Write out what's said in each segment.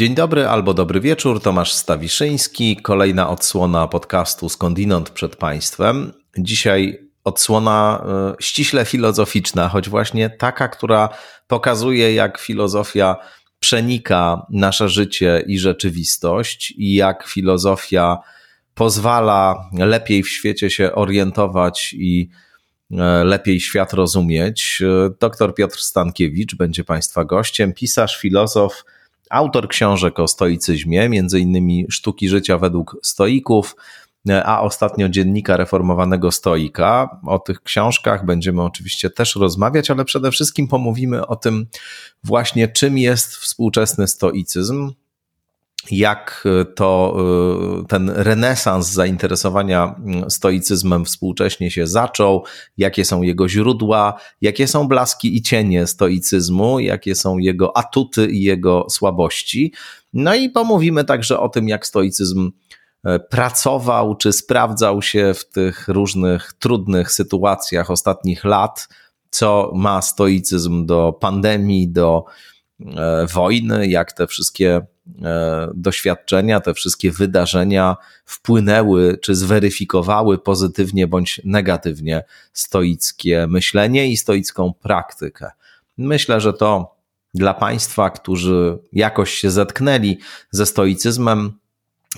Dzień dobry albo dobry wieczór, Tomasz Stawiszyński, kolejna odsłona podcastu Skądinąd przed Państwem. Dzisiaj odsłona e, ściśle filozoficzna, choć właśnie taka, która pokazuje, jak filozofia przenika nasze życie i rzeczywistość, i jak filozofia pozwala lepiej w świecie się orientować i e, lepiej świat rozumieć. E, doktor Piotr Stankiewicz będzie Państwa gościem, pisarz, filozof, autor książek o stoicyzmie, między innymi Sztuki życia według stoików, a ostatnio dziennika reformowanego stoika. O tych książkach będziemy oczywiście też rozmawiać, ale przede wszystkim pomówimy o tym właśnie, czym jest współczesny stoicyzm, jak to ten renesans zainteresowania stoicyzmem współcześnie się zaczął, jakie są jego źródła, jakie są blaski i cienie stoicyzmu, jakie są jego atuty i jego słabości. No i pomówimy także o tym, jak stoicyzm E, pracował czy sprawdzał się w tych różnych trudnych sytuacjach ostatnich lat, co ma stoicyzm do pandemii, do e, wojny, jak te wszystkie e, doświadczenia, te wszystkie wydarzenia wpłynęły czy zweryfikowały pozytywnie bądź negatywnie stoickie myślenie i stoicką praktykę. Myślę, że to dla Państwa, którzy jakoś się zetknęli ze stoicyzmem,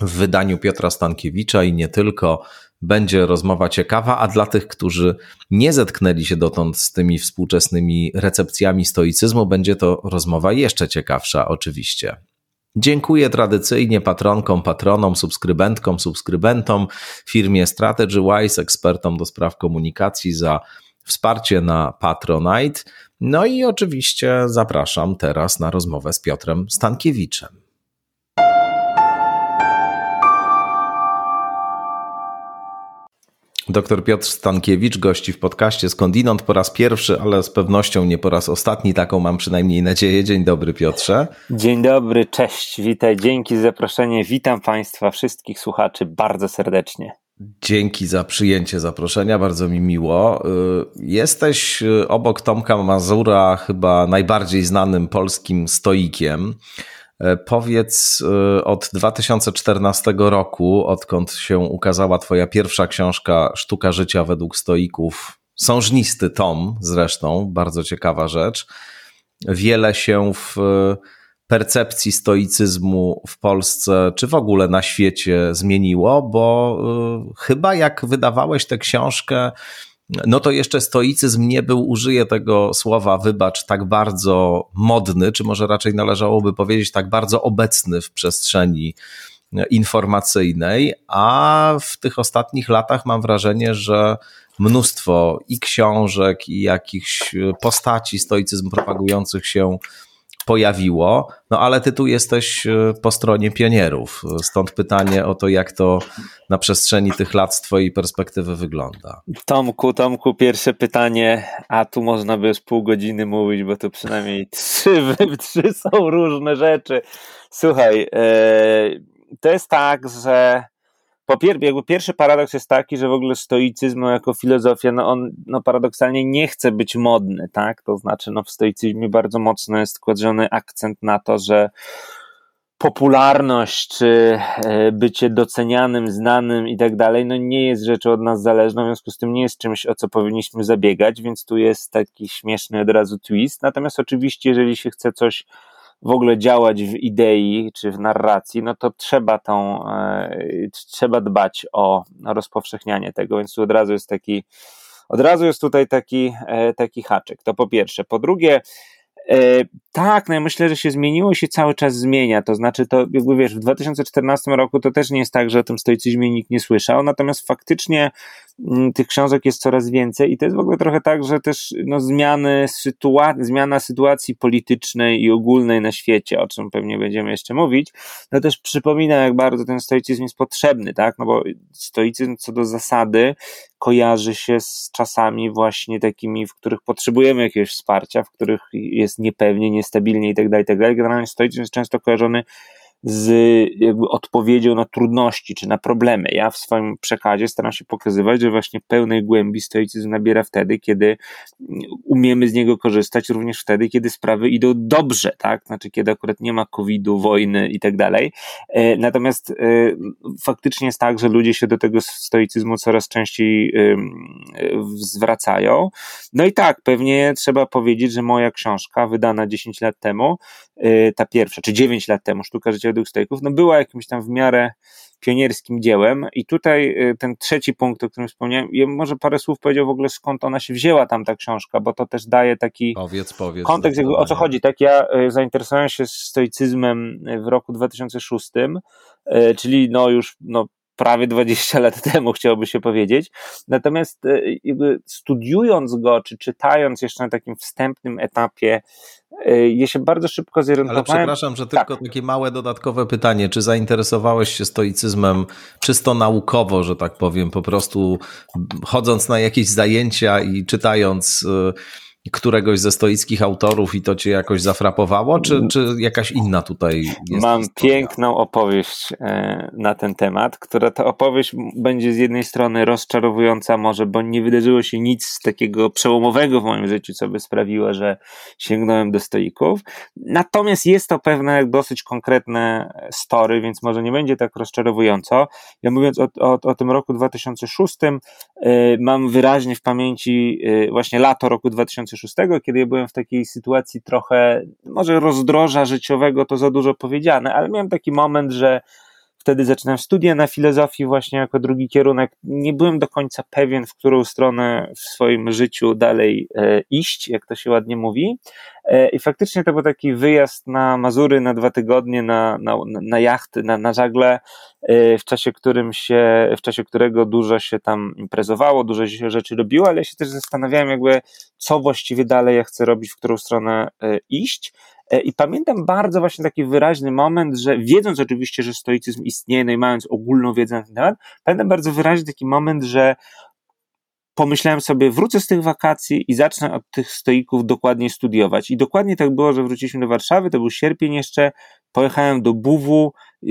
w wydaniu Piotra Stankiewicza i nie tylko będzie rozmowa ciekawa, a dla tych, którzy nie zetknęli się dotąd z tymi współczesnymi recepcjami stoicyzmu, będzie to rozmowa jeszcze ciekawsza, oczywiście. Dziękuję tradycyjnie patronkom, patronom, subskrybentkom, subskrybentom, firmie StrategyWise, ekspertom do spraw komunikacji za wsparcie na Patronite. No i oczywiście zapraszam teraz na rozmowę z Piotrem Stankiewiczem. Doktor Piotr Stankiewicz gości w podcaście Skądinąd po raz pierwszy, ale z pewnością nie po raz ostatni, taką mam przynajmniej nadzieję. Dzień dobry Piotrze. Dzień dobry, cześć, witaj, dzięki za zaproszenie. Witam Państwa, wszystkich słuchaczy bardzo serdecznie. Dzięki za przyjęcie zaproszenia, bardzo mi miło. Y, jesteś y, obok Tomka Mazura chyba najbardziej znanym polskim stoikiem. E, powiedz, e, od 2014 roku, odkąd się ukazała Twoja pierwsza książka Sztuka życia według stoików, sążnisty tom zresztą, bardzo ciekawa rzecz. Wiele się w percepcji stoicyzmu w Polsce, czy w ogóle na świecie zmieniło, bo e, chyba jak wydawałeś tę książkę, no to jeszcze stoicyzm nie był, użyję tego słowa, wybacz, tak bardzo modny, czy może raczej należałoby powiedzieć tak bardzo obecny w przestrzeni informacyjnej, a w tych ostatnich latach mam wrażenie, że mnóstwo i książek, i jakichś postaci stoicyzm propagujących się pojawiło, no ale ty tu jesteś e, po stronie pionierów. Stąd pytanie o to, jak to na przestrzeni tych lat z twojej perspektywy wygląda. Tomku, Tomku, pierwsze pytanie, a tu można by już pół godziny mówić, bo tu przynajmniej trzy, trzy są różne rzeczy. Słuchaj, e, to jest tak, że po pier jakby pierwszy paradoks jest taki, że w ogóle stoicyzm jako filozofia, no on no, paradoksalnie nie chce być modny, tak? To znaczy, no, w stoicyzmie bardzo mocno jest kładziony akcent na to, że popularność, czy e, bycie docenianym, znanym i tak dalej, no nie jest rzeczą od nas zależną, w związku z tym nie jest czymś, o co powinniśmy zabiegać, więc tu jest taki śmieszny od razu twist. Natomiast oczywiście, jeżeli się chce coś w ogóle działać w idei czy w narracji, no to trzeba tą, e, trzeba dbać o rozpowszechnianie tego, więc tu od razu jest taki, od razu jest tutaj taki, e, taki haczyk. To po pierwsze. Po drugie, tak, no ja myślę, że się zmieniło się cały czas zmienia. To znaczy, to jakby wiesz, w 2014 roku to też nie jest tak, że o tym stoicyzmie nikt nie słyszał, natomiast faktycznie mm, tych książek jest coraz więcej i to jest w ogóle trochę tak, że też no, zmiany sytua zmiana sytuacji politycznej i ogólnej na świecie, o czym pewnie będziemy jeszcze mówić, no też przypomina, jak bardzo ten stoicyzm jest potrzebny, tak? No bo stoicyzm co do zasady kojarzy się z czasami właśnie takimi, w których potrzebujemy jakiegoś wsparcia, w których jest niepewnie, niestabilnie i tak dalej, tak. Generalnie jest często kojarzony z odpowiedzią na trudności czy na problemy. Ja w swoim przekazie staram się pokazywać, że właśnie pełnej głębi stoicyzm nabiera wtedy, kiedy umiemy z niego korzystać, również wtedy, kiedy sprawy idą dobrze, tak? Znaczy, kiedy akurat nie ma COVID-u, wojny i tak dalej. E, natomiast e, faktycznie jest tak, że ludzie się do tego stoicyzmu coraz częściej zwracają. No i tak, pewnie trzeba powiedzieć, że moja książka, wydana 10 lat temu, e, ta pierwsza, czy 9 lat temu, Sztuka Życia według stoików, no była jakimś tam w miarę pionierskim dziełem. I tutaj ten trzeci punkt, o którym wspomniałem, ja może parę słów powiedział w ogóle skąd ona się wzięła, tam ta książka, bo to też daje taki powiedz, powiedz, kontekst, jakby, o co chodzi. Tak, ja zainteresowałem się stoicyzmem w roku 2006, czyli no już no, prawie 20 lat temu, chciałoby się powiedzieć. Natomiast e, studiując go, czy czytając jeszcze na takim wstępnym etapie, e, ja się bardzo szybko zorientowałem. Ale przepraszam, że tylko tak. takie małe dodatkowe pytanie. Czy zainteresowałeś się stoicyzmem czysto naukowo, że tak powiem, po prostu chodząc na jakieś zajęcia i czytając e, któregoś ze stoickich autorów i to cię jakoś zafrapowało, czy, czy jakaś inna tutaj jest Mam historia? piękną opowieść e, na ten temat, która ta opowieść będzie z jednej strony rozczarowująca może, bo nie wydarzyło się nic takiego przełomowego w moim życiu, co by sprawiło, że sięgnąłem do stoików. Natomiast jest to pewne dosyć konkretne story, więc może nie będzie tak rozczarowująco. Ja mówiąc o, o, o tym roku 2006, e, mam wyraźnie w pamięci e, właśnie lato roku 2006 2006, kiedy ja byłem w takiej sytuacji trochę, może rozdroża życiowego, to za dużo powiedziane, ale miałem taki moment, że wtedy zaczynałem studia na filozofii właśnie jako drugi kierunek. Nie byłem do końca pewien, w którą stronę w swoim życiu dalej e, iść, jak to się ładnie mówi. E, I faktycznie to był taki wyjazd na Mazury na dwa tygodnie na, na, na jachty, na, na żagle, e, w czasie którym się, w czasie którego dużo się tam imprezowało, dużo się rzeczy robiło, ale ja się też zastanawiałem jakby, co właściwie dalej ja chcę robić, w którą stronę iść. E, I pamiętam bardzo właśnie taki wyraźny moment, że wiedząc oczywiście, że stoicyzm istnieje, no i mając ogólną wiedzę na ten temat, pamiętam bardzo wyraźny taki moment, że pomyślałem sobie, wrócę z tych wakacji i zacznę od tych stoików dokładnie studiować. I dokładnie tak było, że wróciliśmy do Warszawy, to był sierpień jeszcze, pojechałem do Buwu, y,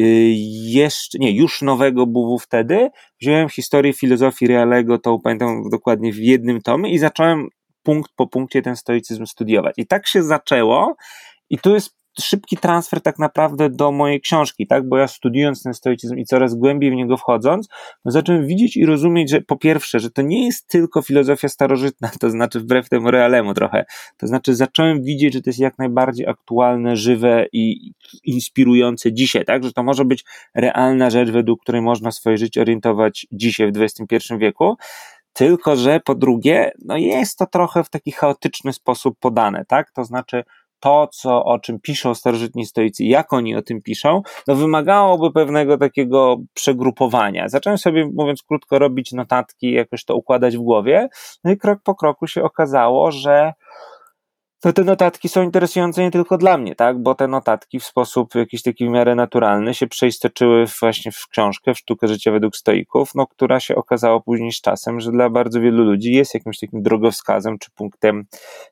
jeszcze, nie, już nowego Buwu wtedy, wziąłem historię filozofii Realego, to pamiętam dokładnie w jednym tomie i zacząłem punkt po punkcie ten stoicyzm studiować. I tak się zaczęło, i tu jest szybki transfer tak naprawdę do mojej książki, tak? Bo ja studiując ten stoicyzm i coraz głębiej w niego wchodząc, no zacząłem widzieć i rozumieć, że po pierwsze, że to nie jest tylko filozofia starożytna, to znaczy wbrew temu realemu trochę. To znaczy zacząłem widzieć, że to jest jak najbardziej aktualne, żywe i inspirujące dzisiaj, tak? Że to może być realna rzecz, według której można swoje życie orientować dzisiaj w XXI wieku. Tylko, że po drugie, no jest to trochę w taki chaotyczny sposób podane, tak? To znaczy, to, co, o czym piszą starożytni stoicy, jak oni o tym piszą, no wymagałoby pewnego takiego przegrupowania. Zacząłem sobie, mówiąc krótko, robić notatki, jakoś to układać w głowie, no i krok po kroku się okazało, że to te notatki są interesujące nie tylko dla mnie, tak? Bo te notatki w sposób jakiś taki w miarę naturalny się przeistoczyły właśnie w książkę, w sztukę życia według stoików, no, która się okazało później z czasem, że dla bardzo wielu ludzi jest jakimś takim drogowskazem czy punktem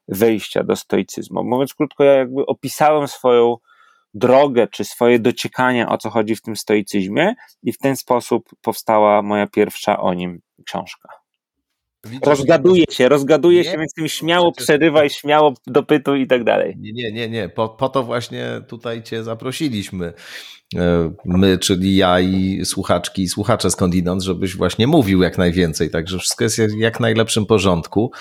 wejścia do stoicyzmu. Mówiąc krótko, ja jakby opisałem swoją drogę czy swoje dociekania, o co chodzi w tym stoicyzmie i w ten sposób powstała moja pierwsza o nim książka. Widzisz, rozgaduje się, rozgaduje nie, się, więc tym śmiało przecież... przerywaj, śmiało dopytuj i tak dalej. Nie, nie, nie, nie. Po, po to właśnie tutaj cię zaprosiliśmy. E, my, czyli ja i słuchaczki i słuchacze skądinąd, żebyś właśnie mówił jak najwięcej, także wszystko jest w jak najlepszym porządku.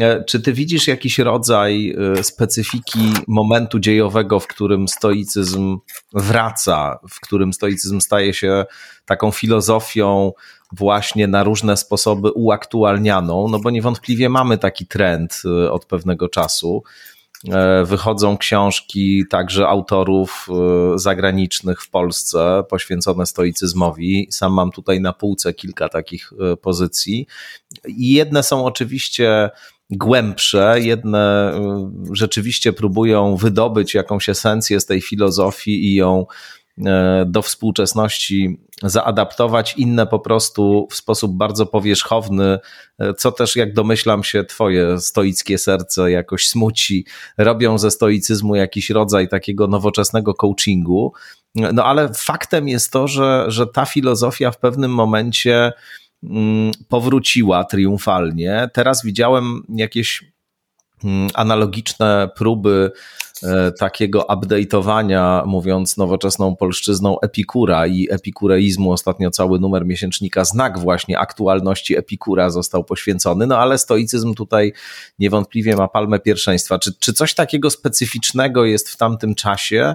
E, czy ty widzisz jakiś rodzaj e, specyfiki momentu dziejowego, w którym stoicyzm wraca, w którym stoicyzm staje się taką filozofią właśnie na różne sposoby uaktualnianą? No bo niewątpliwie mamy taki trend e, od pewnego czasu. Wychodzą książki także autorów zagranicznych w Polsce poświęcone stoicyzmowi. Sam mam tutaj na półce kilka takich pozycji. I jedne są oczywiście głębsze, jedne y, rzeczywiście próbują wydobyć jakąś esencję z tej filozofii i ją e, do współczesności zaadaptować, inne po prostu w sposób bardzo powierzchowny, e, co też, jak domyślam się, Twoje stoickie serce jakoś smuci, robią ze stoicyzmu jakiś rodzaj takiego nowoczesnego coachingu. No ale faktem jest to, że, że ta filozofia w pewnym momencie mm, powróciła triumfalnie. Teraz widziałem jakieś mm, analogiczne próby e, takiego update'owania, mówiąc nowoczesną polszczyzną, Epikura i epikureizmu. Ostatnio cały numer miesięcznika Znak właśnie aktualności Epikura został poświęcony, no ale stoicyzm tutaj niewątpliwie ma palmę pierwszeństwa. Czy, czy coś takiego specyficznego jest w tamtym czasie,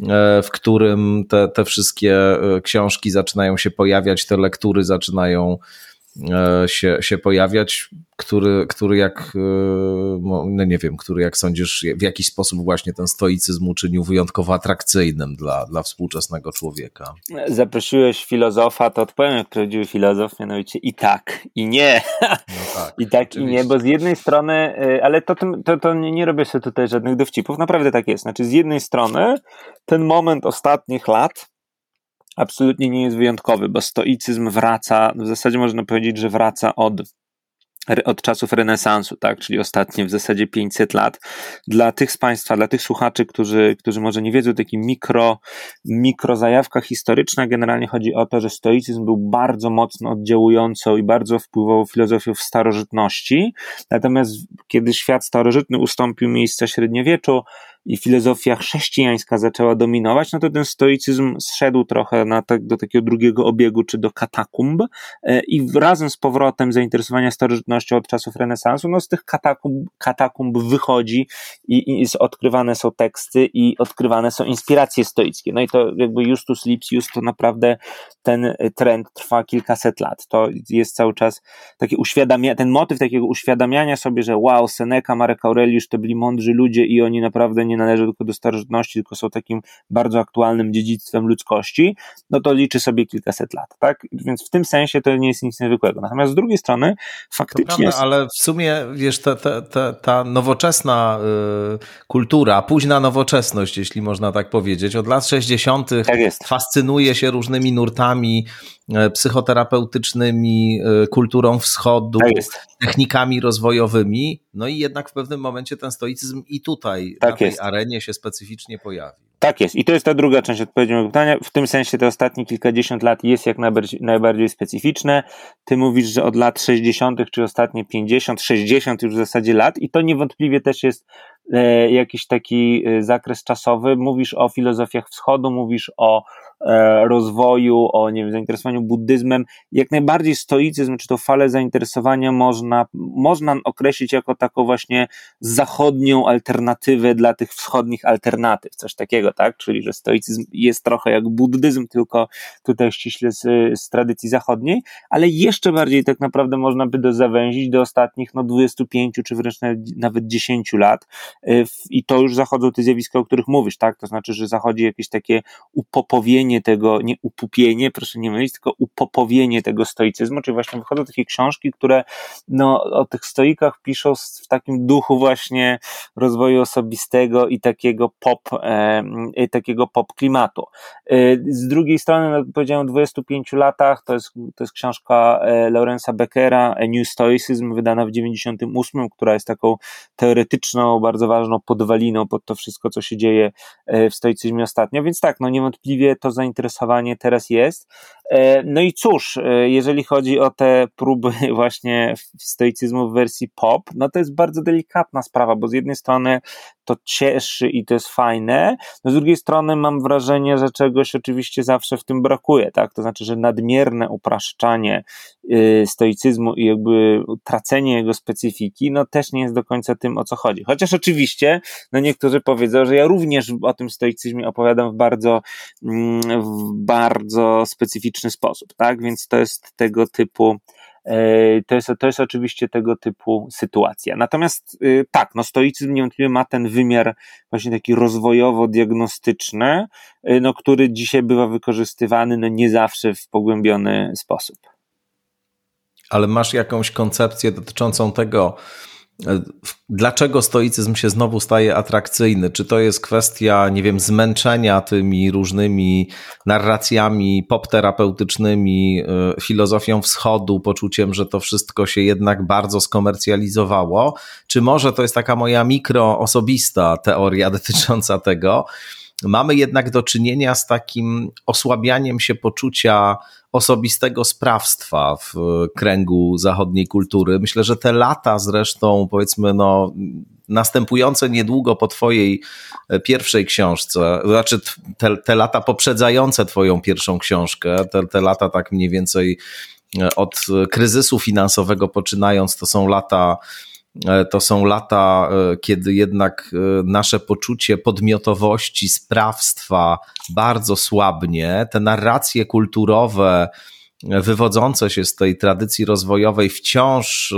E, w którym te, te wszystkie e, książki zaczynają się pojawiać, te lektury zaczynają e, się, się pojawiać który, który jak, e, no nie wiem, który jak sądzisz, w jakiś sposób właśnie ten stoicyzm uczynił wyjątkowo atrakcyjnym dla, dla współczesnego człowieka. Zaprosiłeś filozofa, to odpowiem jak prawdziwy filozof, mianowicie i tak, i nie. No tak, I tak, oczywiście. i nie, bo z jednej strony, e, ale to, to, to nie, nie robię sobie tutaj żadnych dowcipów, naprawdę tak jest. Znaczy z jednej strony ten moment ostatnich lat, absolutnie nie jest wyjątkowy, bo stoicyzm wraca, w zasadzie można powiedzieć, że wraca od od czasów renesansu, tak, czyli ostatnie w zasadzie 500 lat. Dla tych z Państwa, dla tych słuchaczy, którzy, którzy może nie wiedzą, taki mikro, mikro zajawka historyczna, generalnie chodzi o to, że stoicyzm był bardzo mocno oddziałującą i bardzo wpływową filozofią w starożytności, natomiast kiedy świat starożytny ustąpił miejsca średniowieczu, i filozofia chrześcijańska zaczęła dominować, no to ten stoicyzm zszedł trochę na tak, do takiego drugiego obiegu, czy do katakumb e, i razem z powrotem zainteresowania starożytnością od czasów renesansu, no z tych katakumb, katakumb wychodzi i, i odkrywane są teksty i odkrywane są inspiracje stoickie. No i to jakby Justus Lipsius to naprawdę ten trend trwa kilkaset lat. To jest cały czas takie uświadamia, ten motyw takiego uświadamiania sobie, że wow, Seneca, Marek Aureliusz to byli mądrzy ludzie i oni naprawdę nie nie należą tylko do starożytności, tylko są takim bardzo aktualnym dziedzictwem ludzkości, no to liczy sobie kilkaset lat, tak? Więc w tym sensie to nie jest nic niezwykłego. Natomiast z drugiej strony faktycznie... Prawda, jest... ale w sumie, wiesz, ta, ta, ta, ta nowoczesna y, kultura, późna nowoczesność, jeśli można tak powiedzieć, od lat 60. Tak fascynuje się różnymi nurtami psychoterapeutycznymi, e, kulturą wschodu, tak technikami rozwojowymi. No i jednak w pewnym momencie ten stoicyzm i tutaj tak na tej jest. arenie się specyficznie pojawił. Tak jest. I to jest ta druga część odpowiedzi na pytania. W tym sensie te ostatnie kilkadziesiąt lat jest jak najbardziej, najbardziej specyficzne. Ty mówisz, że od lat 60., czy ostatnie 50, 60 już w zasadzie lat, i to niewątpliwie też jest e, jakiś taki e, zakres czasowy. Mówisz o filozofiach wschodu, mówisz o e, rozwoju, o nie wiem, zainteresowaniu buddyzmem. Jak najbardziej stoicyzm, czy to falę zainteresowania można, można określić jako taką właśnie zachodnią alternatywę dla tych wschodnich alternatyw, coś takiego tak? Czyli, że stoicyzm jest trochę jak buddyzm, tylko tutaj ściśle z, z tradycji zachodniej, ale jeszcze bardziej tak naprawdę można by do zawęzić do ostatnich no 25 czy wręcz nawet 10 lat i to już zachodzą te zjawiska, o których mówisz, tak? To znaczy, że zachodzi jakieś takie upopowienie tego, nie upupienie, proszę nie mylić, tylko upopowienie tego stoicyzmu, czyli właśnie wychodzą takie książki, które no, o tych stoikach piszą w takim duchu właśnie rozwoju osobistego i takiego pop, e, Y, takiego pop klimatu. Y, z drugiej strony, no, powiedziałem, w 25 latach, to jest, to jest książka e, Laurensa Beckera, New Stoicism, wydana w 98, która jest taką teoretyczną, bardzo ważną podwaliną pod to wszystko, co się dzieje e, w stoicyzmie ostatnio, więc tak, no niewątpliwie to zainteresowanie teraz jest. E, no i cóż, jeżeli chodzi o te próby właśnie stoicyzmu w wersji pop, no to jest bardzo delikatna sprawa, bo z jednej strony to cieszy i to jest fajne, no z drugiej strony mam wrażenie, że czegoś oczywiście zawsze w tym brakuje, tak? To znaczy, że nadmierne upraszczanie y, stoicyzmu i jakby tracenie jego specyfiki, no też nie jest do końca tym, o co chodzi. Chociaż oczywiście, no niektórzy powiedzą, że ja również o tym stoicyzmie opowiadam w bardzo, mm, w bardzo specyficzny sposób, tak? Więc to jest tego typu E, to jest, to jest oczywiście tego typu sytuacja. Natomiast y, tak, no stoicyzm niewątpliwie ma ten wymiar właśnie taki rozwojowo-diagnostyczny, y, no, który dzisiaj bywa wykorzystywany no, nie zawsze w pogłębiony sposób. Ale masz jakąś koncepcję dotyczącą tego, Dlaczego stoicyzm się znowu staje atrakcyjny? Czy to jest kwestia, nie wiem, zmęczenia tymi różnymi narracjami popterapeutycznymi, y, filozofią wschodu, poczuciem, że to wszystko się jednak bardzo skomercjalizowało? Czy może to jest taka moja mikroosobista teoria dotycząca tego? Mamy jednak do czynienia z takim osłabianiem się poczucia osobistego sprawstwa w kręgu zachodniej kultury. Myślę, że te lata zresztą, powiedzmy, no, następujące niedługo po Twojej e, pierwszej książce, znaczy te, te lata poprzedzające Twoją pierwszą książkę, te, te lata tak mniej więcej e, od kryzysu finansowego poczynając, to są lata E, to są lata, e, kiedy jednak e, nasze poczucie podmiotowości, sprawstwa bardzo słabnie. Te narracje kulturowe, wywodzące się z tej tradycji rozwojowej, wciąż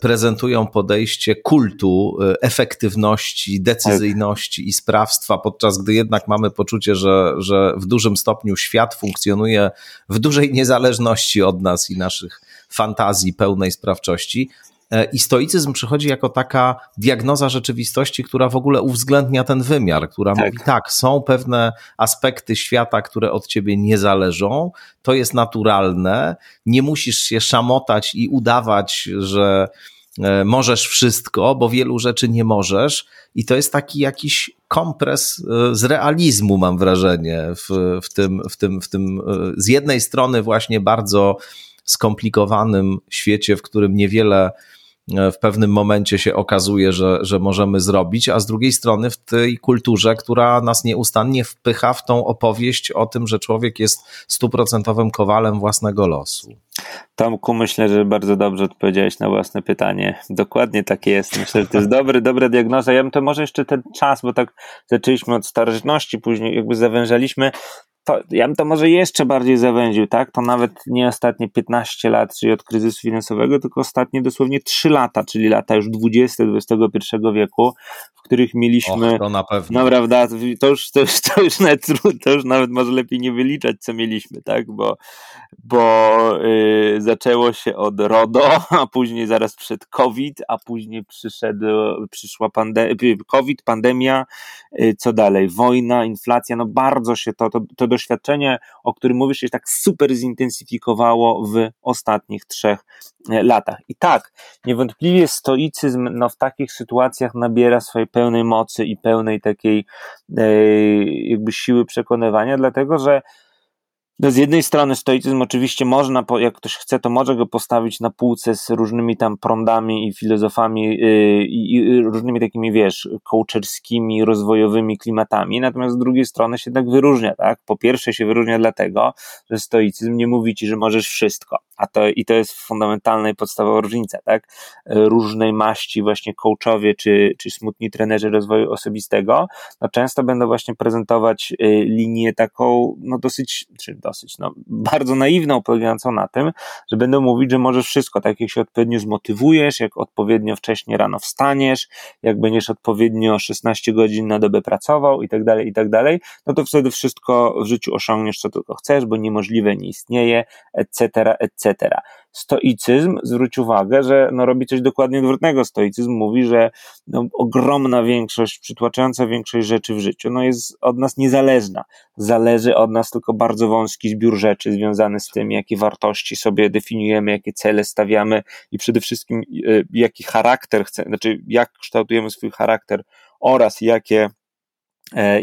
prezentują podejście kultu, efektywności, decyzyjności i sprawstwa, podczas gdy jednak mamy poczucie, że, że w dużym stopniu świat funkcjonuje w dużej niezależności od nas i naszych fantazji pełnej sprawczości. E, I stoicyzm przychodzi jako taka diagnoza rzeczywistości, która w ogóle uwzględnia ten wymiar, która tak. mówi tak, są pewne aspekty świata, które od ciebie nie zależą, to jest naturalne, nie musisz się szamotać i udawać, że e, możesz wszystko, bo wielu rzeczy nie możesz. I to jest taki jakiś kompres e, z realizmu, mam wrażenie, w, w, tym, w, tym, w tym z jednej strony właśnie bardzo skomplikowanym świecie, w którym niewiele E, w pewnym momencie się okazuje, że, że możemy zrobić, a z drugiej strony w tej kulturze, która nas nieustannie wpycha w tą opowieść o tym, że człowiek jest stuprocentowym kowalem własnego losu. Tomku, myślę, że bardzo dobrze odpowiedziałeś na własne pytanie. Dokładnie tak jest. Myślę, że to jest dobry, dobra diagnoza. Ja bym to może jeszcze ten czas, bo tak zaczęliśmy od starożytności, później jakby zawężaliśmy to, ja bym to może jeszcze bardziej zawęził, tak? To nawet nie ostatnie 15 lat, czyli od kryzysu finansowego, tylko ostatnie dosłownie 3 lata, czyli lata już 20 XXI wieku, w których mieliśmy. Och, to na pewno. No prawda, to już, to, już, to, już nawet, to już nawet może lepiej nie wyliczać, co mieliśmy, tak? Bo, bo yy, zaczęło się od RODO, a później zaraz przed COVID, a później przyszedł, przyszła pandemia, COVID, pandemia, yy, co dalej? Wojna, inflacja, no bardzo się to, to, to doświadczenie, o którym mówisz, się tak super zintensyfikowało w ostatnich trzech e, latach. I tak, niewątpliwie stoicyzm no, w takich sytuacjach nabiera swojej pełnej mocy i pełnej takiej e, jakby siły przekonywania, dlatego że z jednej strony stoicyzm oczywiście można, jak ktoś chce, to może go postawić na półce z różnymi tam prądami i filozofami yy, i różnymi takimi, wiesz, coacherskimi, rozwojowymi klimatami, natomiast z drugiej strony się tak wyróżnia, tak? Po pierwsze się wyróżnia dlatego, że stoicyzm nie mówi ci, że możesz wszystko, a to i to jest fundamentalna i podstawowa różnica, tak? Różnej maści właśnie coachowie czy, czy smutni trenerzy rozwoju osobistego, no często będą właśnie prezentować y, linię taką, no dosyć, czy dosyć no, bardzo naiwną, polegającą na tym, że będą mówić, że możesz wszystko, tak jak się odpowiednio zmotywujesz, jak odpowiednio wcześnie rano wstaniesz, jak będziesz odpowiednio 16 godzin na dobę pracował i tak dalej, i tak dalej, no to wtedy wszystko w życiu osiągniesz, co tylko chcesz, bo niemożliwe nie istnieje, etc., etc stoicyzm, zwróć uwagę, że no, robi coś dokładnie odwrotnego. Stoicyzm mówi, że no, ogromna większość, przytłaczająca większość rzeczy w życiu no, jest od nas niezależna. Zależy od nas tylko bardzo wąski zbiór rzeczy związany z tym, jakie wartości sobie definiujemy, jakie cele stawiamy i przede wszystkim e, jaki charakter chcemy, znaczy jak kształtujemy swój charakter oraz jakie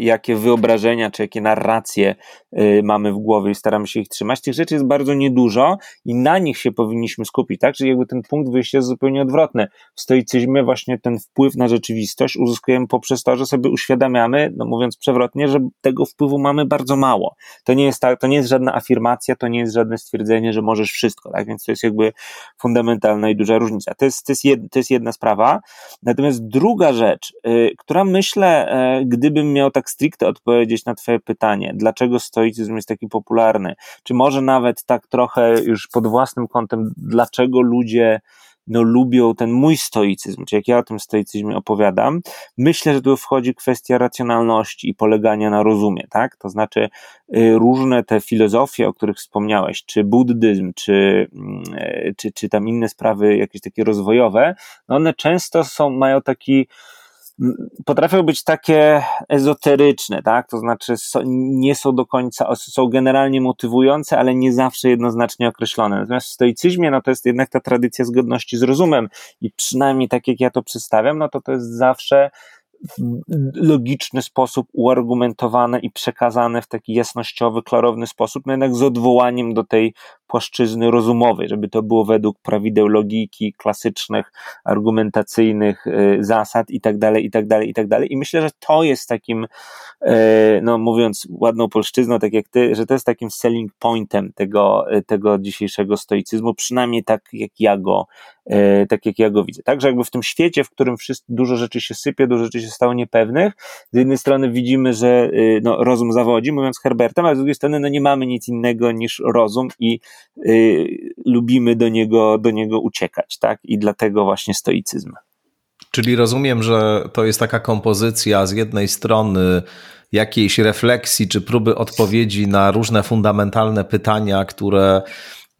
jakie wyobrażenia czy jakie narracje e, mamy w głowie i staramy się ich trzymać. Tych rzeczy jest bardzo niedużo i na nich się powinniśmy skupić, tak? Czyli jakby ten punkt wyjścia jest zupełnie odwrotny. W stoicyzmie właśnie ten wpływ na rzeczywistość uzyskujemy poprzez to, że sobie uświadamiamy, no mówiąc przewrotnie, że tego wpływu mamy bardzo mało. To nie jest to nie jest żadna afirmacja, to nie jest żadne stwierdzenie, że możesz wszystko, tak? Więc to jest jakby fundamentalna i duża różnica. To jest, to jest, jed, to jest jedna sprawa. Natomiast druga rzecz, yy, która myślę, yy, gdybym miał tak stricte odpowiedzieć na Twoje pytanie, dlaczego stoicyzm jest taki popularny, czy może nawet tak trochę już pod własnym kątem, dlaczego ludzie no, lubią ten mój stoicyzm, czy jak ja o tym stoicyzmie opowiadam, myślę, że tu wchodzi kwestia racjonalności i polegania na rozumie, tak? To znaczy y, różne te filozofie, o których wspomniałeś, czy buddyzm, czy, mm, e, czy, czy tam inne sprawy jakieś takie rozwojowe, no one często są, mają taki potrafią być takie ezoteryczne, tak? To znaczy nie są do końca, są generalnie motywujące, ale nie zawsze jednoznacznie określone. Natomiast w stoicyzmie, no to jest jednak ta tradycja zgodności z rozumem i przynajmniej tak jak ja to przedstawiam, no to to jest zawsze logiczny sposób uargumentowane i przekazane w taki jasnościowy, klarowny sposób, no jednak z odwołaniem do tej płaszczyzny rozumowej, żeby to było według prawideł logiki, klasycznych, argumentacyjnych y, zasad i tak dalej, i tak dalej, i tak dalej. I myślę, że to jest takim, y, no mówiąc ładną polszczyzną, tak jak ty, że to jest takim selling pointem tego, y, tego dzisiejszego stoicyzmu, przynajmniej tak jak ja go, tak jak ja go widzę. Także jakby w tym świecie, w którym wszystko, dużo rzeczy się sypie, dużo rzeczy się stało niepewnych, z jednej strony widzimy, że no, rozum zawodzi, mówiąc Herbertem, a z drugiej strony no, nie mamy nic innego niż rozum i y, lubimy do niego, do niego uciekać, tak? I dlatego właśnie stoicyzm. Czyli rozumiem, że to jest taka kompozycja z jednej strony jakiejś refleksji czy próby odpowiedzi na różne fundamentalne pytania, które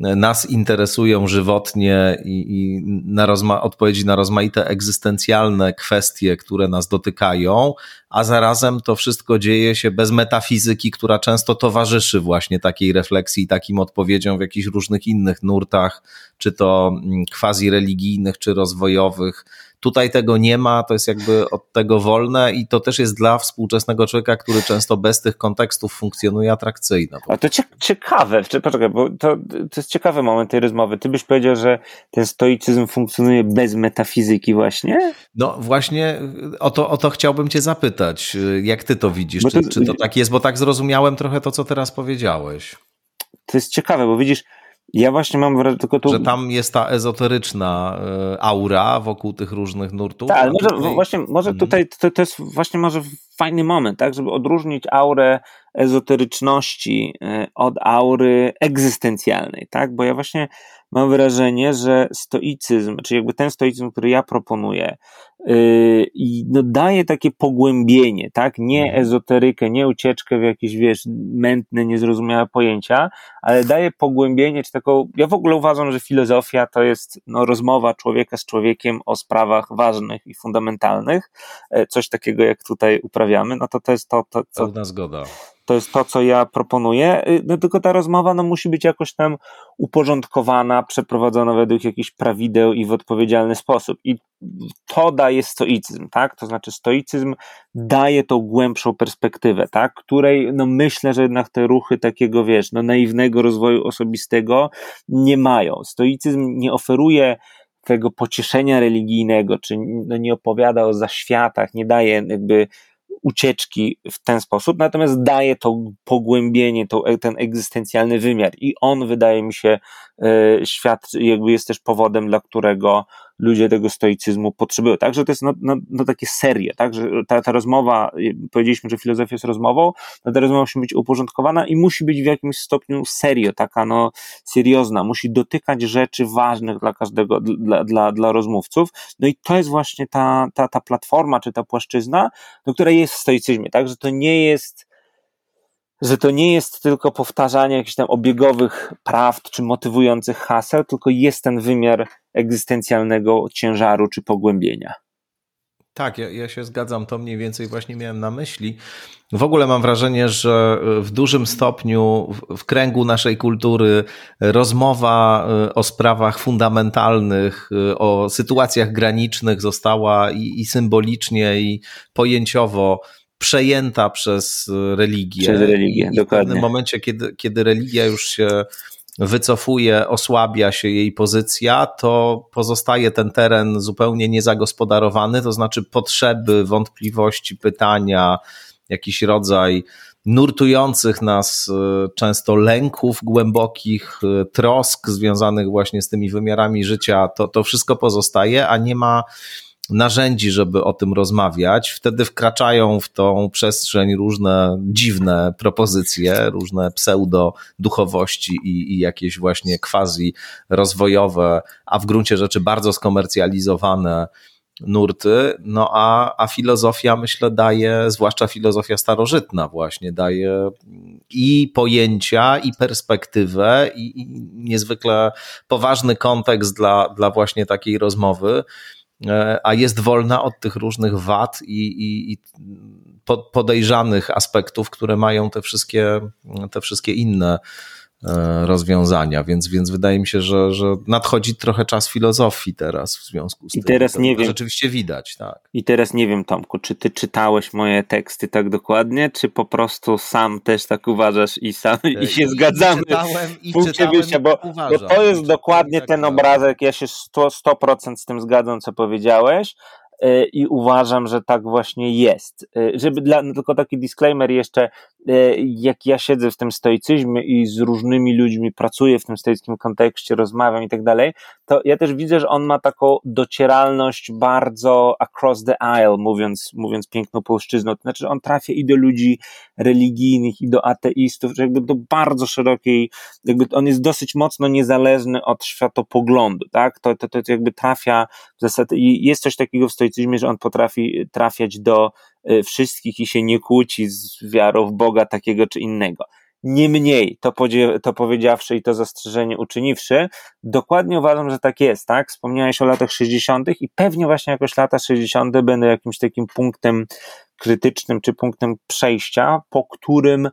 nas interesują żywotnie i, i na rozma- odpowiedzi na rozmaite egzystencjalne kwestie, które nas dotykają, a zarazem to wszystko dzieje się bez metafizyki, która często towarzyszy właśnie takiej refleksji, takim odpowiedziom w jakichś różnych innych nurtach, czy to mm, quasi religijnych, czy rozwojowych. Tutaj tego nie ma, to jest jakby od tego wolne i to też jest dla współczesnego człowieka, który często bez tych kontekstów funkcjonuje atrakcyjne. A to ciekawe, poczekaj, bo to, to jest ciekawy moment tej rozmowy. Ty byś powiedział, że ten stoicyzm funkcjonuje bez metafizyki właśnie? No właśnie o to, o to chciałbym cię zapytać. Jak ty to widzisz? To, czy, czy to tak jest? Bo tak zrozumiałem trochę to, co teraz powiedziałeś. To jest ciekawe, bo widzisz, ja właśnie mam wrażenie, tylko tu... Że tam jest ta ezoteryczna e, aura wokół tych różnych nurtów. Tak, ale może, tutaj... właśnie, może mhm. tutaj to, to jest właśnie może fajny moment, tak, żeby odróżnić aurę ezoteryczności e, od aury egzystencjalnej, tak, bo ja właśnie mam wrażenie, że stoicyzm, czy jakby ten stoicyzm, który ja proponuję, yy, no daje takie pogłębienie, tak? Nie mhm. ezoterykę, nie ucieczkę w jakieś, wiesz, mętne, niezrozumiałe pojęcia, ale daje pogłębienie, czy taką, ja w ogóle uważam, że filozofia to jest no, rozmowa człowieka z człowiekiem o sprawach ważnych i fundamentalnych, e, coś takiego jak tutaj uprawiamy, no to to jest to, to co... Pełna zgoda to jest to, co ja proponuję, y, no tylko ta rozmowa no, musi być jakoś tam uporządkowana, przeprowadzona według jakichś prawideł i w odpowiedzialny sposób. I to daje stoicyzm, tak? To znaczy stoicyzm daje tą głębszą perspektywę, tak? Której, no myślę, że jednak te ruchy takiego, wiesz, no naiwnego rozwoju osobistego nie mają. Stoicyzm nie oferuje tego pocieszenia religijnego, czy no nie opowiada o zaświatach, nie daje jakby ucieczki w ten sposób, natomiast daje to pogłębienie, to, ten egzystencjalny wymiar i on wydaje mi się, e, świat jakby jest też powodem, dla którego ludzie tego stoicyzmu potrzebują. Także to jest no, no, no takie serie, tak, że ta, ta rozmowa, powiedzieliśmy, że filozofia jest rozmową, no ta rozmowa musi być uporządkowana i musi być w jakimś stopniu serio, taka no seriozna, musi dotykać rzeczy ważnych dla każdego, dla, dla, dla rozmówców, no i to jest właśnie ta, ta, ta platforma, czy ta płaszczyzna, do której jest w stoicyzmie, tak, że to nie jest że to nie jest tylko powtarzanie jakichś tam obiegowych prawd czy motywujących haseł, tylko jest ten wymiar egzystencjalnego ciężaru czy pogłębienia. Tak, ja, ja, się zgadzam, to mniej więcej właśnie miałem na myśli. W ogóle mam wrażenie, że w dużym stopniu w, kręgu naszej kultury rozmowa e, o sprawach fundamentalnych, e, o sytuacjach granicznych została i, i symbolicznie, i pojęciowo przejęta przez religię. Przez religię, I dokładnie. W pewnym momencie, kiedy, kiedy religia już się wycofuje, osłabia się jej pozycja, to pozostaje ten teren zupełnie niezagospodarowany, to znaczy potrzeby, wątpliwości, pytania, jakiś rodzaj nurtujących nas e, często lęków głębokich, e, trosk związanych właśnie z tymi wymiarami życia, to, to wszystko pozostaje, a nie ma narzędzi, żeby o tym rozmawiać. Wtedy wkraczają w tą przestrzeń różne dziwne propozycje, różne pseudo-duchowości i, i jakieś właśnie quasi rozwojowe, a w gruncie rzeczy bardzo skomercjalizowane nurty, no a, a filozofia myślę daje, zwłaszcza filozofia starożytna właśnie, daje i pojęcia, i perspektywę, i, i niezwykle poważny kontekst dla, dla właśnie takiej rozmowy, a jest wolna od tych różnych wad i, i, i podejrzanych aspektów, które mają te wszystkie, te wszystkie inne E, rozwiązania, więc, więc wydaje mi się, że, że nadchodzi trochę czas filozofii teraz w związku z tym. I teraz nie wiem. Rzeczywiście widać, tak. I teraz nie wiem, Tomku, czy ty czytałeś moje teksty tak dokładnie, czy po prostu sam też tak uważasz i sam i się I, zgadzamy. I czytałem, i czytałem, wyjścia, bo, bo to jest dokładnie tak ten obrazek, ja się 100%, 100% z tym zgadzam, co powiedziałeś, E, i uważam, że tak właśnie jest. E, żeby dla, no tylko taki disclaimer jeszcze, e, jak ja siedzę w tym stoicyzmie i z różnymi ludźmi pracuję w tym stoickim kontekście, rozmawiam i tak dalej, to ja też widzę, że on ma taką docieralność bardzo across the aisle, mówiąc, mówiąc piękną polszczyzną. To znaczy, on trafia i do ludzi religijnych, i do ateistów, że jakby do bardzo szerokiej, jakby on jest dosyć mocno niezależny od światopoglądu, tak? To, to, to jakby trafia w zasadzie, i jest coś takiego w stoicyzmie, stoicyzmie, że on potrafi trafiać do e, wszystkich i się nie kłóci z wiarą w Boga takiego czy innego. Niemniej, to, to powiedziawszy i to zastrzeżenie uczyniwszy, dokładnie uważam, że tak jest, tak? Wspomniałeś o latach 60. i pewnie właśnie jakoś lata 60. będą jakimś takim punktem krytycznym czy punktem przejścia, po którym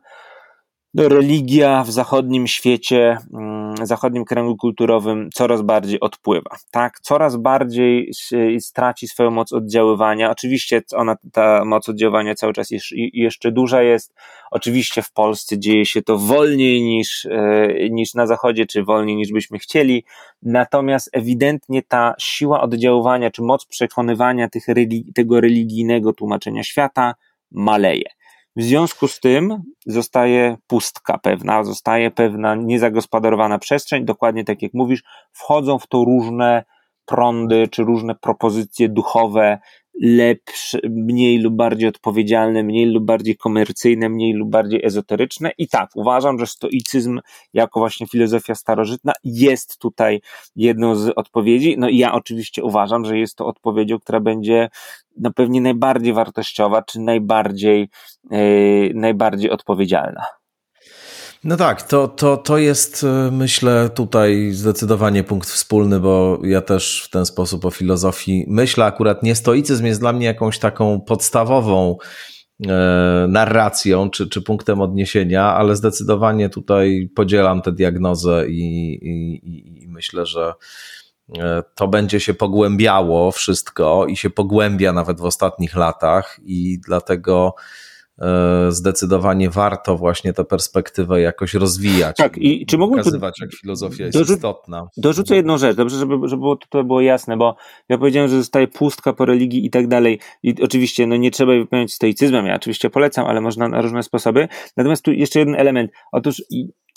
religia w zachodnim świecie, mm, zachodnim kręgu kulturowym coraz bardziej odpływa. Tak, coraz bardziej straci swoją moc oddziaływania. Oczywiście ona, ta moc oddziaływania cały czas jeszcze duża jest. Oczywiście w Polsce dzieje się to wolniej niż, e, niż na zachodzie, czy wolniej niż byśmy chcieli. Natomiast ewidentnie ta siła oddziaływania, czy moc przekonywania tych, tego religijnego tłumaczenia świata maleje. W związku z tym zostaje pustka pewna, zostaje pewna niezagospodarowana przestrzeń, dokładnie tak jak mówisz, wchodzą w to różne prądy czy różne propozycje duchowe, lepsze, mniej lub bardziej odpowiedzialne, mniej lub bardziej komercyjne, mniej lub bardziej ezoteryczne. I tak, uważam, że stoicyzm jako właśnie filozofia starożytna jest tutaj jedną z odpowiedzi. No i ja oczywiście uważam, że jest to odpowiedzią, która będzie no pewnie najbardziej wartościowa, czy najbardziej, yy, najbardziej odpowiedzialna. No tak, to, to, to jest e, myślę tutaj zdecydowanie punkt wspólny, bo ja też w ten sposób o filozofii myślę. Akurat nie stoicyzm jest dla mnie jakąś taką podstawową e, narracją czy, czy punktem odniesienia, ale zdecydowanie tutaj podzielam tę diagnozę i, i, i myślę, że e, to będzie się pogłębiało wszystko i się pogłębia nawet w ostatnich latach i dlatego zdecydowanie warto właśnie tę perspektywę jakoś rozwijać. Tak, i czy mógłbym pokazywać, jak filozofia jest dorzu- istotna. Dorzucę jedną rzecz, dobrze, żeby, żeby było, to było jasne, bo ja powiedziałem, że zostaje pustka po religii i tak dalej. I oczywiście, no nie trzeba wypełniać stoicyzmem, ja oczywiście polecam, ale można na różne sposoby. Natomiast tu jeszcze jeden element. Otóż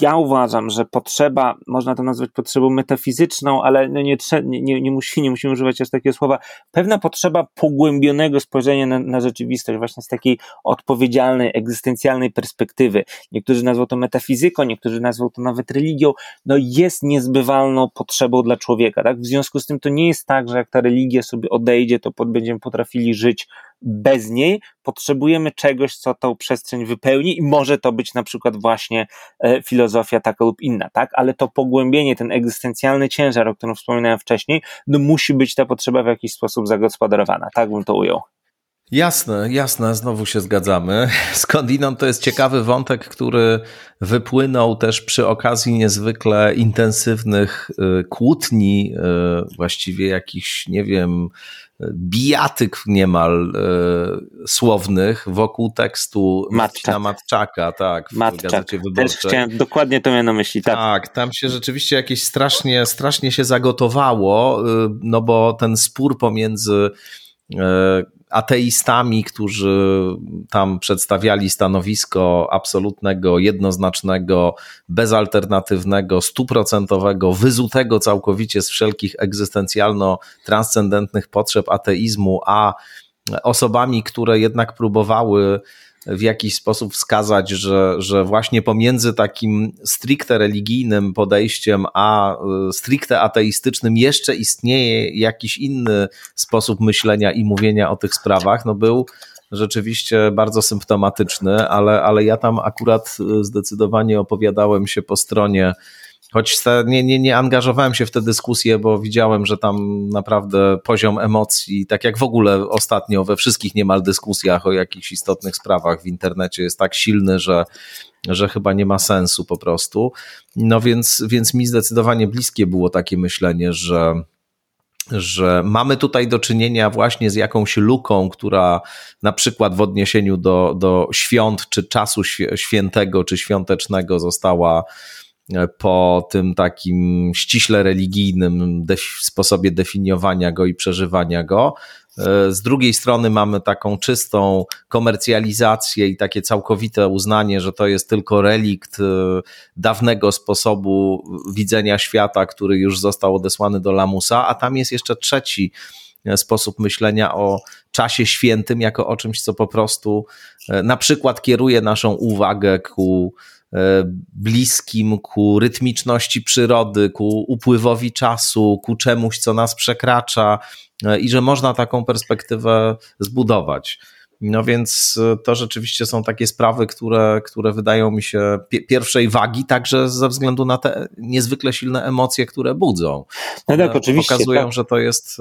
ja uważam, że potrzeba, można to nazwać potrzebą metafizyczną, ale no nie, nie, nie, musi, nie musimy używać aż takiego słowa, pewna potrzeba pogłębionego spojrzenia na, na rzeczywistość, właśnie z takiej odpowiedzialnej, egzystencjalnej perspektywy. Niektórzy nazwą to metafizyką, niektórzy nazwą to nawet religią, no jest niezbywalną potrzebą dla człowieka, tak? W związku z tym to nie jest tak, że jak ta religia sobie odejdzie, to będziemy potrafili żyć bez niej potrzebujemy czegoś, co tą przestrzeń wypełni i może to być na przykład właśnie e, filozofia taka lub inna, tak? Ale to pogłębienie, ten egzystencjalny ciężar, o którym wspominałem wcześniej, no musi być ta potrzeba w jakiś sposób zagospodarowana, tak bym to ujął. Jasne, jasne, znowu się zgadzamy. Skądinąd to jest ciekawy wątek, który wypłynął też przy okazji niezwykle intensywnych y, kłótni, y, właściwie jakichś, nie wiem, bijatyk niemal e, słownych wokół tekstu Matczak. Matczaka, tak, w Matczak. Gazecie Wyborczej. Też chciałem, dokładnie to miałem na myśli. Tak. tak, tam się rzeczywiście jakieś strasznie, strasznie się zagotowało, y, no bo ten spór pomiędzy e, ateistami, którzy tam przedstawiali stanowisko absolutnego, jednoznacznego, bezalternatywnego, stuprocentowego, wyzutego całkowicie z wszelkich egzystencjalno-transcendentnych potrzeb ateizmu, a osobami, które jednak próbowały w jakiś sposób wskazać, że, że właśnie pomiędzy takim stricte religijnym podejściem a y, stricte ateistycznym jeszcze istnieje jakiś inny sposób myślenia i mówienia o tych sprawach, no był rzeczywiście bardzo symptomatyczny, ale, ale ja tam akurat y, zdecydowanie opowiadałem się po stronie Choć nie, nie, nie angażowałem się w tę dyskusję, bo widziałem, że tam naprawdę poziom emocji, tak jak w ogóle ostatnio we wszystkich niemal dyskusjach o jakichś istotnych sprawach w internecie jest tak silny, że, że chyba nie ma sensu po prostu. No więc, więc mi zdecydowanie bliskie było takie myślenie, że że mamy tutaj do czynienia właśnie z jakąś luką, która na przykład w odniesieniu do, do świąt, czy czasu świętego, czy świątecznego została po tym takim ściśle religijnym sposobie definiowania go i przeżywania go. E, z drugiej strony mamy taką czystą komercjalizację i takie całkowite uznanie, że to jest tylko relikt e, dawnego sposobu widzenia świata, który już został odesłany do lamusa, a tam jest jeszcze trzeci e, sposób myślenia o czasie świętym jako o czymś, co po prostu na przykład kieruje naszą uwagę ku bliskim ku rytmiczności przyrody, ku upływowi czasu, ku czemuś, co nas przekracza e, i że można taką perspektywę zbudować. No więc e, to rzeczywiście są takie sprawy, które, które wydają mi się pierwszej wagi, także ze względu na te niezwykle silne emocje, które budzą. No tak, oczywiście. Pokazują, tak. że to jest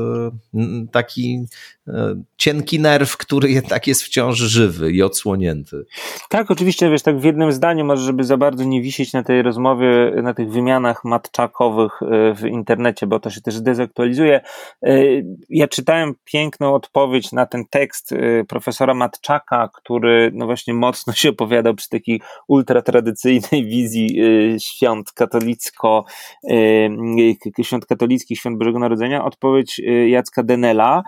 taki E, cienki nerw, który jednak jest wciąż żywy i odsłonięty. Tak, oczywiście, wiesz, tak w jednym zdaniu, może żeby za bardzo nie wisieć na tej rozmowie, na tych wymianach matczakowych e, w internecie, bo to się też dezaktualizuje. E, ja czytałem piękną odpowiedź na ten tekst profesora Matczaka, który no właśnie mocno się opowiadał przy takiej ultratradycyjnej wizji świąt katolicko, świąt katolickich, świąt Bożego Narodzenia. Odpowiedź Jacka Denela,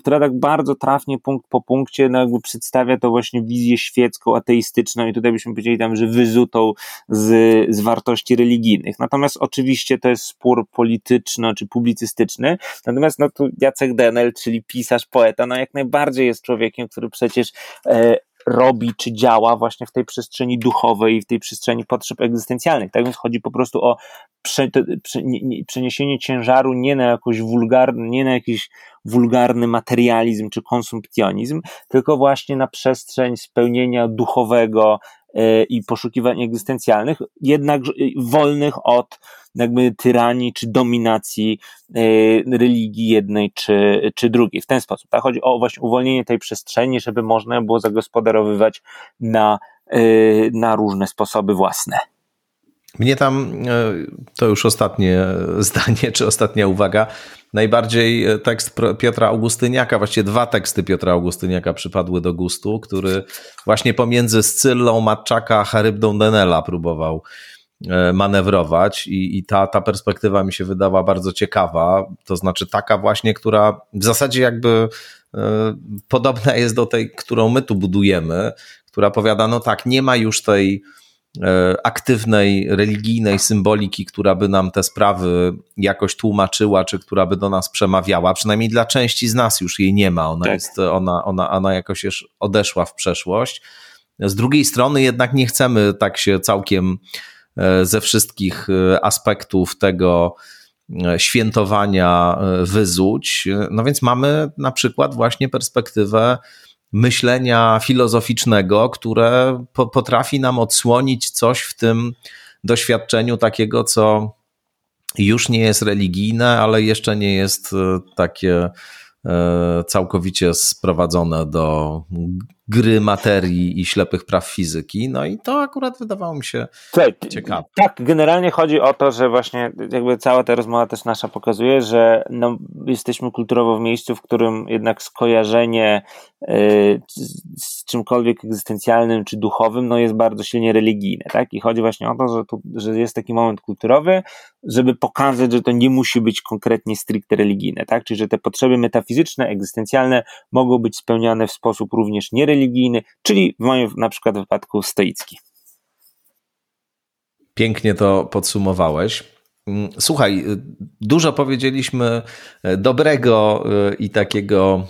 która która tak bardzo trafnie punkt po punkcie no jakby przedstawia to właśnie wizję świecką, ateistyczną i tutaj byśmy powiedzieli tam, że wyzutą z, z wartości religijnych. Natomiast oczywiście to jest spór polityczno czy publicystyczny, natomiast no tu Jacek Denel, czyli pisarz, poeta, no jak najbardziej jest człowiekiem, który przecież e, robi czy działa właśnie w tej przestrzeni duchowej i w tej przestrzeni potrzeb egzystencjalnych. Tak więc chodzi po prostu o prze, prze, nie, przeniesienie ciężaru nie na jakoś wulgarny, nie na jakiś wulgarny materializm czy konsumpcjonizm, tylko właśnie na przestrzeń spełnienia duchowego i poszukiwań egzystencjalnych, jednak wolnych od jakby tyranii czy dominacji e, religii jednej czy, czy drugiej. W ten sposób. Tak? Chodzi o właśnie uwolnienie tej przestrzeni, żeby można było zagospodarowywać na, e, na różne sposoby własne. Mnie tam, e, to już ostatnie zdanie, czy ostatnia uwaga, najbardziej tekst Piotra Augustyniaka, właściwie dwa teksty Piotra Augustyniaka przypadły do gustu, który właśnie pomiędzy Scyllą Matczaka a Charybdą Denela próbował E, manewrować. I, i ta, ta perspektywa mi się wydała bardzo ciekawa, to znaczy taka właśnie, która w zasadzie jakby e, podobna jest do tej, którą my tu budujemy, która powiada, no tak, nie ma już tej e, aktywnej, religijnej symboliki, która by nam te sprawy jakoś tłumaczyła, czy która by do nas przemawiała. Przynajmniej dla części z nas już jej nie ma. Ona, tak. jest, ona, ona, ona jakoś już odeszła w przeszłość. Z drugiej strony jednak nie chcemy tak się całkiem E, ze wszystkich e, aspektów tego e, świętowania wyzuć. No więc mamy na przykład właśnie perspektywę myślenia filozoficznego, które potrafi nam odsłonić coś w tym doświadczeniu takiego, co już nie jest religijne, ale jeszcze nie jest takie całkowicie sprowadzone do gry materii i ślepych praw fizyki. No i to akurat wydawało mi się Słuchaj, ciekawe. Tak, generalnie chodzi o to, że właśnie jakby cała ta rozmowa też nasza pokazuje, że no, jesteśmy kulturowo w miejscu, w którym jednak skojarzenie y, z czymkolwiek egzystencjalnym czy duchowym no, jest bardzo silnie religijne. Tak? I chodzi właśnie o to, że, tu, że jest taki moment kulturowy, żeby pokazać, że to nie musi być konkretnie stricte religijne. Tak? Czyli że te potrzeby metafizyczne, egzystencjalne mogą być spełniane w sposób również niereligijny, czyli w moim na przykład wypadku stoicki. Pięknie to podsumowałeś. Mm, słuchaj, dużo powiedzieliśmy e, dobrego e, i takiego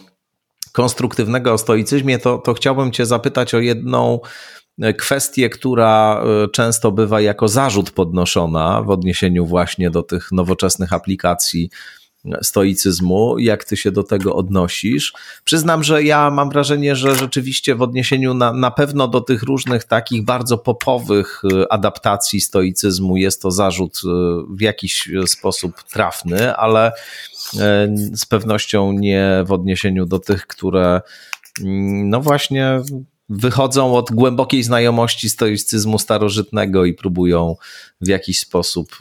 konstruktywnego o stoicyzmie, to, to chciałbym Cię zapytać o jedną e, kwestię, która często bywa jako zarzut podnoszona w odniesieniu właśnie do tych nowoczesnych aplikacji stoicyzmu, jak ty się do tego odnosisz. Przyznam, że ja mam wrażenie, że rzeczywiście w odniesieniu na, na pewno do tych różnych takich bardzo popowych y, adaptacji stoicyzmu jest to zarzut y, w jakiś sposób trafny, ale y, z pewnością nie w odniesieniu do tych, które mm, no właśnie wychodzą od głębokiej znajomości stoicyzmu starożytnego i próbują w jakiś sposób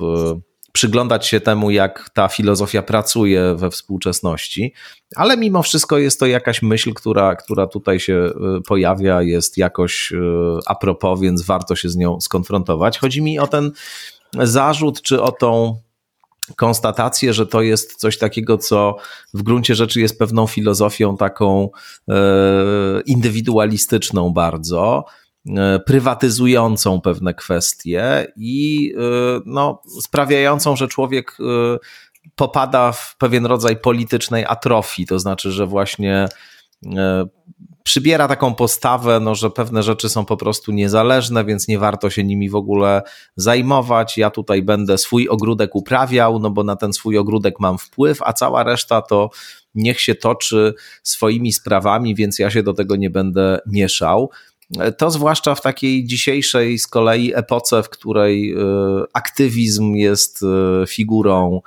przyglądać się temu, jak ta filozofia pracuje we współczesności, ale mimo wszystko jest to jakaś myśl, która, która tutaj się y, pojawia, jest jakoś y, a propos, więc warto się z nią skonfrontować. Chodzi mi o ten zarzut, czy o tą konstatację, że to jest coś takiego, co w gruncie rzeczy jest pewną filozofią taką e, indywidualistyczną bardzo, prywatyzującą pewne kwestie i e, no, sprawiającą, że człowiek e, popada w pewien rodzaj politycznej atrofii, to znaczy, że właśnie przybiera taką postawę, no, że pewne rzeczy są po prostu niezależne, więc nie warto się nimi w ogóle zajmować. Ja tutaj będę swój ogródek uprawiał, no bo na ten swój ogródek mam wpływ, a cała reszta to niech się toczy swoimi sprawami, więc ja się do tego nie będę mieszał. To zwłaszcza w takiej dzisiejszej z kolei epoce, w której e, aktywizm jest e, figurą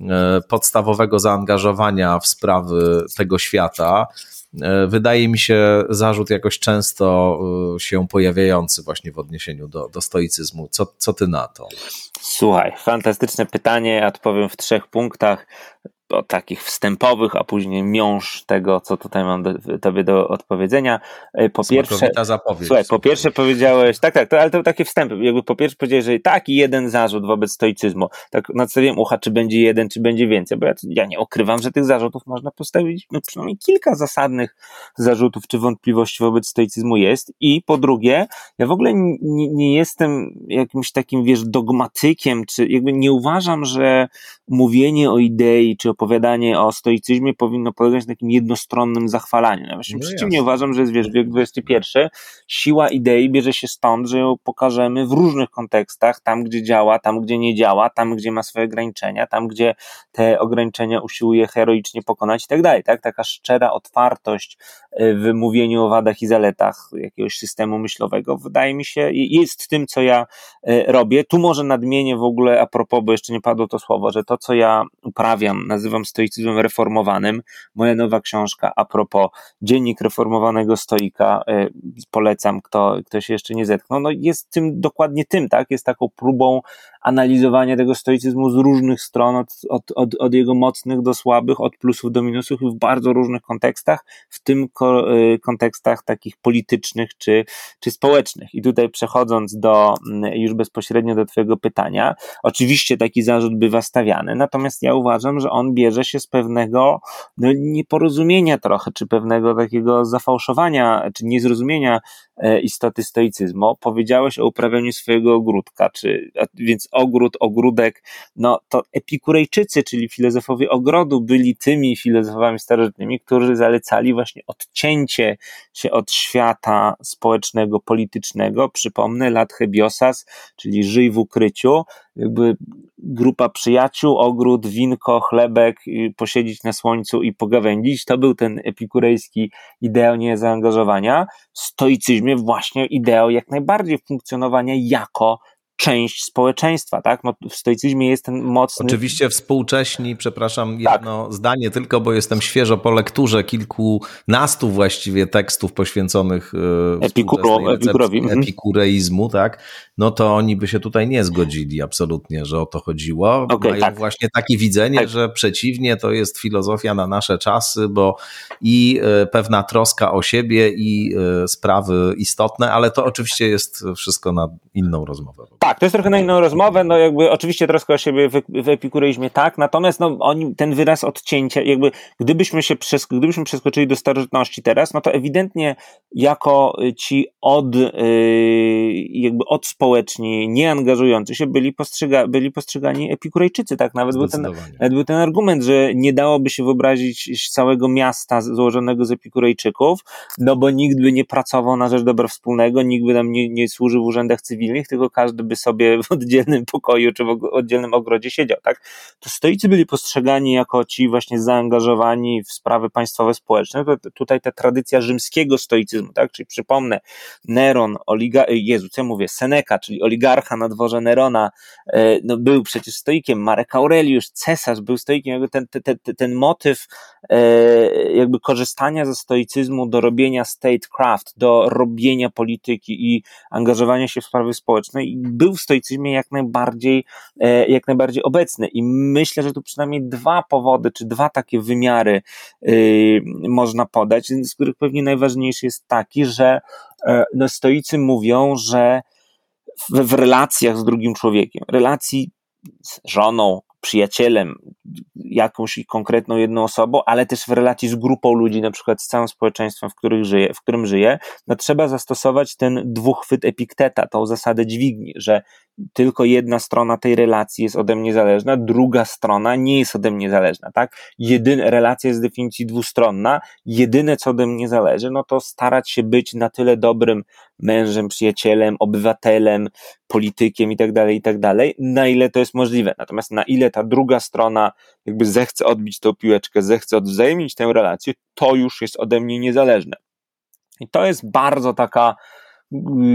e, podstawowego zaangażowania w sprawy tego świata. Wydaje mi się zarzut jakoś często się pojawiający właśnie w odniesieniu do, do stoicyzmu. Co, co ty na to? Słuchaj, fantastyczne pytanie. Odpowiem w trzech punktach o takich wstępowych, a później miąż tego, co tutaj mam do, tobie do odpowiedzenia. E, po pierwsze, zapowiedź. Słuchaj, po pierwsze powiedziałeś, tak, tak, to, ale to takie wstępy, jakby po pierwsze powiedziałeś, że taki jeden zarzut wobec stoicyzmu, tak nastawiłem ucha, czy będzie jeden, czy będzie więcej, bo ja, ja nie ukrywam, że tych zarzutów można postawić, no przynajmniej kilka zasadnych zarzutów, czy wątpliwości wobec stoicyzmu jest i po drugie, ja w ogóle nie, nie jestem jakimś takim, wiesz, dogmatykiem, czy jakby nie uważam, że mówienie o idei, czy opowiadanie o stoicyzmie powinno polegać na takim jednostronnym zachwalaniu. Ja właśnie no przeciwnie jasne. uważam, że jest, wiesz, wiek XXI, siła idei bierze się stąd, że ją pokażemy w różnych kontekstach, tam gdzie działa, tam gdzie nie działa, tam gdzie ma swoje ograniczenia, tam gdzie te ograniczenia usiłuje heroicznie pokonać i tak dalej, tak? Taka szczera otwartość y, w mówieniu o wadach i zaletach jakiegoś systemu myślowego wydaje mi się, jest tym, co ja y, robię. Tu może nadmienię w ogóle a propos, bo jeszcze nie padło to słowo, że to, co ja uprawiam, nazywam stoicyzmem reformowanym. Moja nowa książka a propos Dziennik Reformowanego Stoika, y, polecam, kto, kto się jeszcze nie zetknął, no jest tym, dokładnie tym, tak, jest taką próbą analizowania tego stoicyzmu z różnych stron, od, od, od, od jego mocnych do słabych, od plusów do minusów w bardzo różnych kontekstach, w tym ko, y, kontekstach takich politycznych czy, czy społecznych. I tutaj przechodząc do mm, już bezpośrednio do Twojego pytania, oczywiście taki zarzut bywa stawiany, natomiast ja uważam, że on bierze się z pewnego no, nieporozumienia trochę, czy pewnego takiego zafałszowania, czy niezrozumienia e, istoty stoicyzmu. Powiedziałeś o uprawianiu swojego ogródka, czy, więc ogród, ogródek, no to epikurejczycy, czyli filozofowie ogrodu, byli tymi filozofami starożytnymi, którzy zalecali właśnie odcięcie się od świata społecznego, politycznego. Przypomnę, lat Hebiosas, czyli żyj w ukryciu, jakby grupa przyjaciół, ogród, winko, chlebek, posiedzieć na słońcu i pogawędzić. To był ten epikurejski ideał niezaangażowania. W stoicyzmie właśnie ideał jak najbardziej funkcjonowania jako część społeczeństwa, tak? No, w stoicyzmie jest ten mocny... Oczywiście współcześni, przepraszam, jedno tak. zdanie tylko, bo jestem świeżo po lekturze kilkunastu właściwie tekstów poświęconych Epikuro, epikurowi. Mhm. epikureizmu, tak? No to oni by się tutaj nie zgodzili absolutnie, że o to chodziło. Okay, Mają tak. właśnie takie widzenie, tak. że przeciwnie, to jest filozofia na nasze czasy, bo i e, pewna troska o siebie i e, sprawy istotne, ale to oczywiście jest wszystko na inną rozmowę. Tak, to jest trochę na inną rozmowę, no jakby oczywiście troska o siebie w, w epikureizmie tak, natomiast no oni, ten wyraz odcięcia, jakby gdybyśmy się przes gdybyśmy przeskoczyli do starożytności teraz, no to ewidentnie jako ci od yy, jakby odspołeczni, nieangażujący się byli, postrzyga, byli postrzegani epikurejczycy, tak, nawet był, ten, nawet był ten argument, że nie dałoby się wyobrazić całego miasta złożonego z epikurejczyków, no bo nikt by nie pracował na rzecz dobra wspólnego, nikt by tam nie, nie służył w urzędach cywilnych, tylko każdy by sobie w oddzielnym pokoju czy w oddzielnym ogrodzie siedział, tak? To stoicy byli postrzegani jako ci właśnie zaangażowani w sprawy państwowe, społeczne. To, tutaj ta tradycja rzymskiego stoicyzmu, tak? Czyli przypomnę, Neron, oliga, Jezu, co ja mówię, Seneca, czyli oligarcha na dworze Nerona, e, no był przecież stoikiem, Marek Aureliusz, cesarz był stoikiem, jakby ten, ten, ten motyw e, jakby korzystania ze stoicyzmu do robienia statecraft, do robienia polityki i angażowania się w sprawy społeczne i był w stoicyzmie jak najbardziej, e, jak najbardziej obecny. I myślę, że tu przynajmniej dwa powody, czy dwa takie wymiary yy, można podać, z których pewnie najważniejszy jest taki, że e, no, stoicy mówią, że w, w relacjach z drugim człowiekiem, relacji z żoną, przyjacielem, jakąś konkretną jedną osobą, ale też w relacji z grupą ludzi, na przykład z całym społeczeństwem, w, których żyje, w którym żyje, no trzeba zastosować ten dwuchwyt epikteta, tą zasadę dźwigni, że tylko jedna strona tej relacji jest ode mnie zależna, druga strona nie jest ode mnie zależna, tak? Jedyna relacja jest z definicji dwustronna, jedyne co ode mnie zależy, no to starać się być na tyle dobrym mężem, przyjacielem, obywatelem, politykiem i tak dalej, i tak dalej, na ile to jest możliwe. Natomiast na ile ta druga strona jakby zechce odbić tą piłeczkę, zechce odwzajemnić tę relację, to już jest ode mnie niezależne. I to jest bardzo taka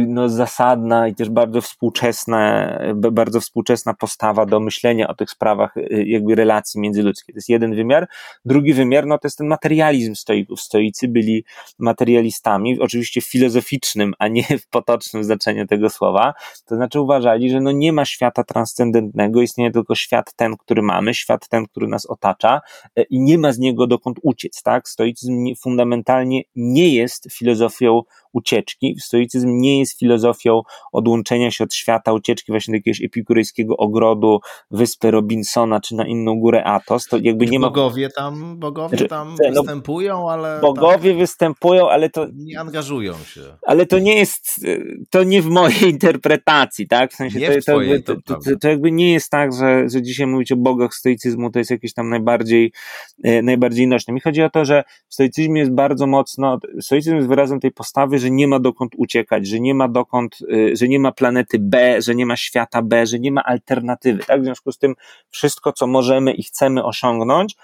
no, zasadna i też bardzo współczesna, bardzo współczesna postawa do myślenia o tych sprawach y, jakby relacji międzyludzkich. To jest jeden wymiar. Drugi wymiar, no to jest ten materializm stoików. Stoicy byli materialistami, oczywiście filozoficznym, a nie w potocznym znaczeniu tego słowa. To znaczy uważali, że no nie ma świata transcendentnego, istnieje tylko świat ten, który mamy, świat ten, który nas otacza y, i nie ma z niego dokąd uciec, tak? Stoicyzm fundamentalnie nie jest filozofią ucieczki. Stoicyzm nie jest filozofią odłączenia się od świata, ucieczki właśnie do jakiegoś epikuryjskiego ogrodu, wyspy Robinsona, czy na inną górę Atos. To jakby nie ma... Bogowie tam, bogowie znaczy, tam no, występują, ale... Bogowie tak występują, ale to... Nie angażują się. Ale to nie jest, to nie w mojej interpretacji, tak? W sensie nie to, w twojej, to, to, to, to, jakby nie jest tak, że, że dzisiaj mówić o bogach stoicyzmu to jest jakieś tam najbardziej, e, najbardziej nośne. Mi chodzi o to, że w stoicyzmie jest bardzo mocno, stoicyzm jest wyrazem tej postawy, że nie ma dokąd uciekać, że nie ma dokąd, y, że nie ma planety B, że nie ma świata B, że nie ma alternatywy. Tak? W związku z tym wszystko, co możemy i chcemy osiągnąć,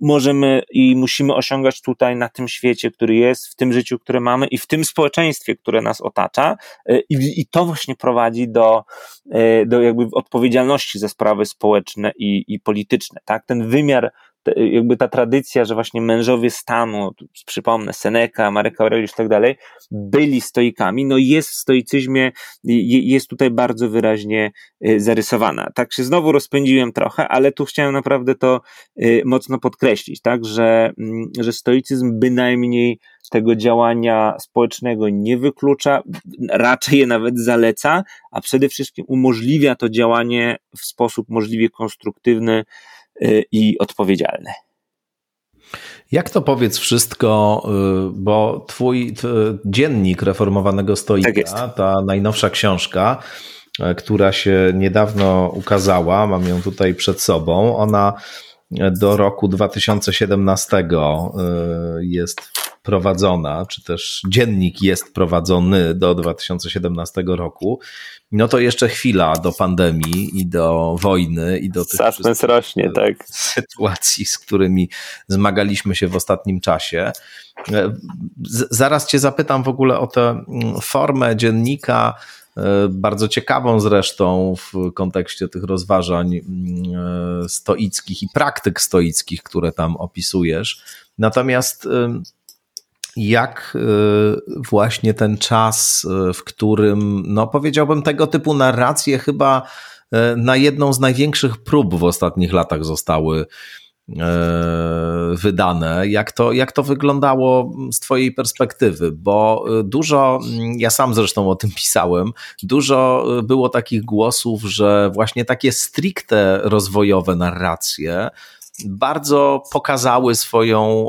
możemy i musimy osiągać tutaj na tym świecie, który jest, w tym życiu, które mamy i w tym społeczeństwie, które nas otacza. Y, I, i to właśnie prowadzi do, y, do jakby odpowiedzialności za sprawy społeczne i, i polityczne. Tak? Ten wymiar jakby ta tradycja, że właśnie mężowie stanu, przypomnę, Seneca, Marek Aureliusz i tak dalej, byli stoikami, no jest w stoicyzmie, jest tutaj bardzo wyraźnie y, zarysowana. Tak się znowu rozpędziłem trochę, ale tu chciałem naprawdę to y, mocno podkreślić, tak, że, mm, że stoicyzm bynajmniej tego działania społecznego nie wyklucza, raczej je nawet zaleca, a przede wszystkim umożliwia to działanie w sposób możliwie konstruktywny, i odpowiedzialny. Jak to powiedz wszystko, y, bo twój dziennik reformowanego stoika, tak ta najnowsza książka, y, która się niedawno ukazała, mam ją tutaj przed sobą, ona do roku 2017 jest prowadzona, czy też dziennik jest prowadzony do 2017 roku, no to jeszcze chwila do pandemii i do wojny i do tych Suspens rośnie, tak. sytuacji, z którymi zmagaliśmy się w ostatnim czasie. Zaraz Cię zapytam w ogóle o tę mm, formę dziennika, e, bardzo ciekawą zresztą w kontekście tych rozważań mm, stoickich i praktyk stoickich, które tam opisujesz. Natomiast jak y, właśnie ten czas, y, w którym, no powiedziałbym, tego typu narracje chyba y, na jedną z największych prób w ostatnich latach zostały wydane. Jak to, jak to wyglądało z Twojej perspektywy? Bo dużo, ja sam zresztą o tym pisałem, dużo było takich głosów, że właśnie takie stricte rozwojowe narracje bardzo pokazały swoją,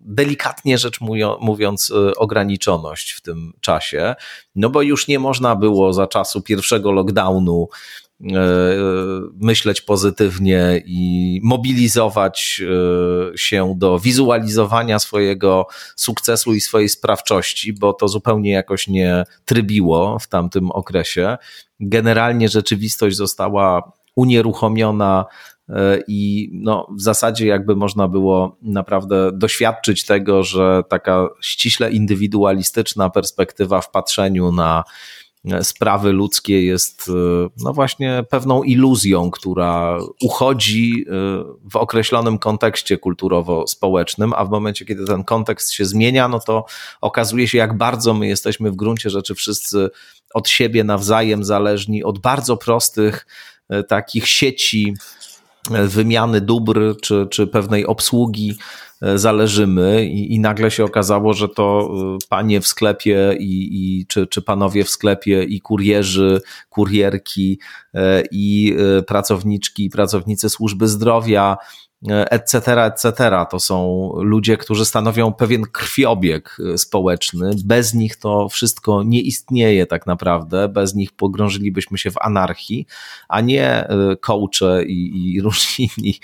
delikatnie rzecz mówiąc, e, ograniczoność w tym czasie, no bo już nie można było za czasu pierwszego lockdownu e, myśleć pozytywnie i mobilizować e, się do wizualizowania swojego sukcesu i swojej sprawczości, bo to zupełnie jakoś nie trybiło w tamtym okresie. Generalnie rzeczywistość została unieruchomiona E, I no, w zasadzie jakby można było naprawdę doświadczyć tego, że taka ściśle indywidualistyczna perspektywa w patrzeniu na e, sprawy ludzkie jest e, no właśnie pewną iluzją, która uchodzi w określonym kontekście kulturowo-społecznym, a w momencie, kiedy ten kontekst się zmienia, no to okazuje się, jak bardzo my jesteśmy w gruncie rzeczy wszyscy od siebie nawzajem zależni, od bardzo prostych takich sieci wymiany dóbr czy, czy pewnej obsługi e, zależymy i, i nagle się okazało, że to e, panie w sklepie i, i czy, czy panowie w sklepie i kurierzy, kurierki e, i pracowniczki i pracownicy służby zdrowia etc., etc. To są ludzie, którzy stanowią pewien krwiobieg e, społeczny. Bez nich to wszystko nie istnieje tak naprawdę. Bez nich pogrążylibyśmy się w anarchii, a nie e, coache i, i różni inni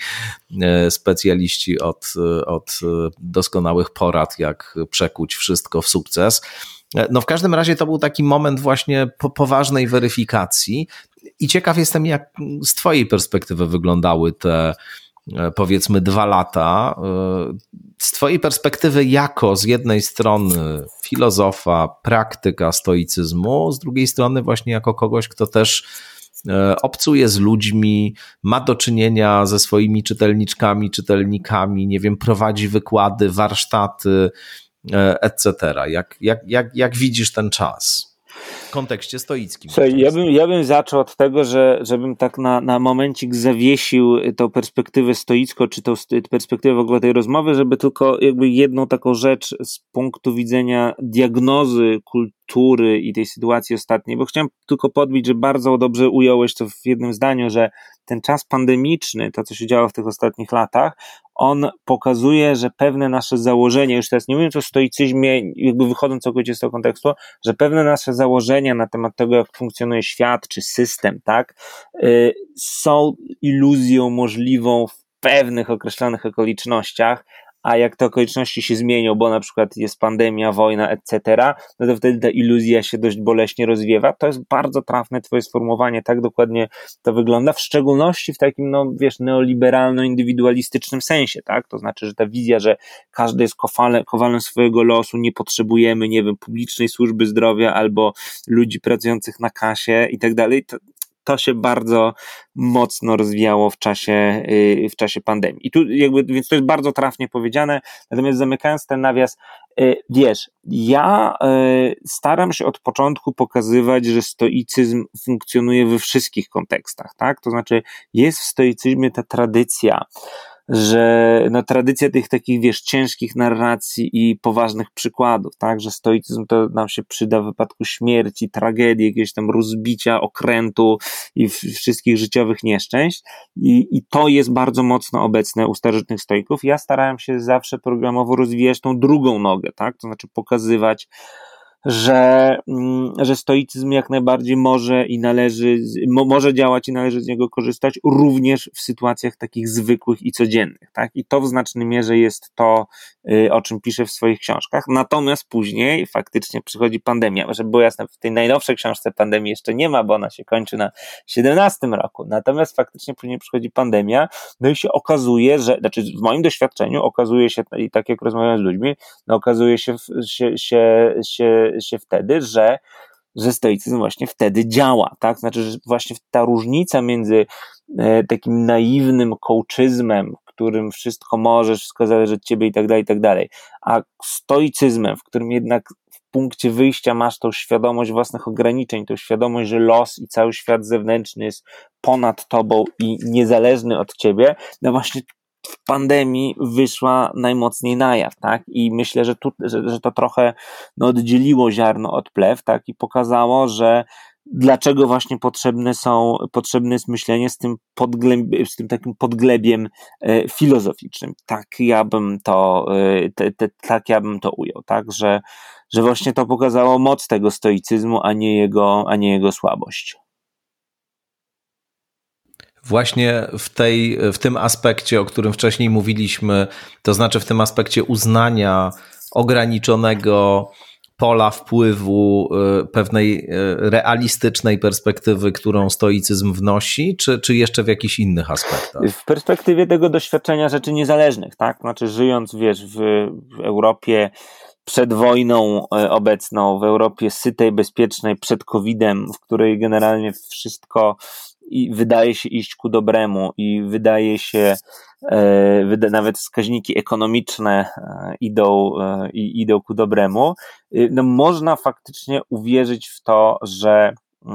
e, specjaliści od, od doskonałych porad, jak przekuć wszystko w sukces. No w każdym razie to był taki moment właśnie po, poważnej weryfikacji i ciekaw jestem, jak z Twojej perspektywy wyglądały te E, powiedzmy dwa lata. E, z Twojej perspektywy, jako z jednej strony filozofa, praktyka stoicyzmu, z drugiej strony, właśnie jako kogoś, kto też e, obcuje z ludźmi, ma do czynienia ze swoimi czytelniczkami, czytelnikami, nie wiem, prowadzi wykłady, warsztaty, etc. Jak, jak, jak, jak widzisz ten czas? Kontekście stoickim. Słuchaj, ja, bym, ja bym zaczął od tego, że żebym tak na, na momencik zawiesił tą perspektywę stoicką, czy tą perspektywę w ogóle tej rozmowy, żeby tylko jakby jedną taką rzecz z punktu widzenia diagnozy kultury i tej sytuacji ostatniej, bo chciałem tylko podbić, że bardzo dobrze ująłeś to w jednym zdaniu, że ten czas pandemiczny, to co się działo w tych ostatnich latach, on pokazuje, że pewne nasze założenia, już teraz nie mówiąc o stoicyzmie, jakby wychodząc całkowicie z tego kontekstu, że pewne nasze założenia na temat tego, jak funkcjonuje świat czy system, tak, y, są iluzją możliwą w pewnych określonych okolicznościach, a jak te okoliczności się zmienią, bo na przykład jest pandemia, wojna, etc., no to wtedy ta iluzja się dość boleśnie rozwiewa. To jest bardzo trafne twoje sformułowanie, tak dokładnie to wygląda, w szczególności w takim, no wiesz, neoliberalno-indywidualistycznym sensie, tak? To znaczy, że ta wizja, że każdy jest kowalem, kowalem swojego losu, nie potrzebujemy, nie wiem, publicznej służby zdrowia albo ludzi pracujących na kasie i tak dalej, to się bardzo mocno rozwijało w czasie, y, w czasie pandemii. I tu jakby, więc to jest bardzo trafnie powiedziane. Natomiast zamykając ten nawias, y, wiesz, ja y, staram się od początku pokazywać, że stoicyzm funkcjonuje we wszystkich kontekstach, tak? To znaczy, jest w stoicyzmie ta tradycja, że no, tradycja tych takich, wiesz, ciężkich narracji i poważnych przykładów, tak, że stoicyzm to nam się przyda w wypadku śmierci, tragedii, jakiegoś tam rozbicia, okrętu i wszystkich życiowych nieszczęść I, i to jest bardzo mocno obecne u starożytnych stoików. Ja starałem się zawsze programowo rozwijać tą drugą nogę, tak, to znaczy pokazywać że, mm, że stoicyzm jak najbardziej może i należy, może działać i należy z niego korzystać również w sytuacjach takich zwykłych i codziennych, tak? I to w znacznej mierze jest to, y, o czym piszę w swoich książkach. Natomiast później faktycznie przychodzi pandemia, żeby było jasne, w tej najnowszej książce pandemii jeszcze nie ma, bo ona się kończy na 17 roku. Natomiast faktycznie później przychodzi pandemia, no i się okazuje, że, znaczy w moim doświadczeniu okazuje się, i tak jak rozmawiam z ludźmi, no okazuje się, się, się, się, się wtedy, że że stoicyzm właśnie wtedy działa, tak? Znaczy, że właśnie ta różnica między e, takim naiwnym kołczyzmem, którym wszystko możesz, wszystko zależy od ciebie i tak dalej, i tak dalej, a stoicyzmem, w którym jednak w punkcie wyjścia masz tą świadomość własnych ograniczeń, tą świadomość, że los i cały świat zewnętrzny jest ponad tobą i niezależny od ciebie, no właśnie w pandemii wyszła najmocniej na jaw, tak? I myślę, że, tu, że, że to trochę no, oddzieliło ziarno od plew, tak? I pokazało, że dlaczego właśnie potrzebne są, potrzebne jest myślenie z tym, podgleb, z tym takim podglebiem e, filozoficznym. Tak ja bym to, e, te, te, tak ja bym to ujął, tak? Że, że właśnie to pokazało moc tego stoicyzmu, a nie jego, a nie jego słabość właśnie w, tej, w tym aspekcie, o którym wcześniej mówiliśmy, to znaczy w tym aspekcie uznania ograniczonego pola wpływu y, pewnej y, realistycznej perspektywy, którą stoicyzm wnosi, czy, czy jeszcze w jakichś innych aspektach? W perspektywie tego doświadczenia rzeczy niezależnych, tak? Znaczy, żyjąc, wiesz, w, w Europie przed wojną y, obecną, w Europie sytej, bezpiecznej, przed COVID-em, w której generalnie wszystko i wydaje się iść ku dobremu i wydaje się, e, nawet wskaźniki ekonomiczne e, idą, e, idą ku dobremu, no można faktycznie uwierzyć w to, że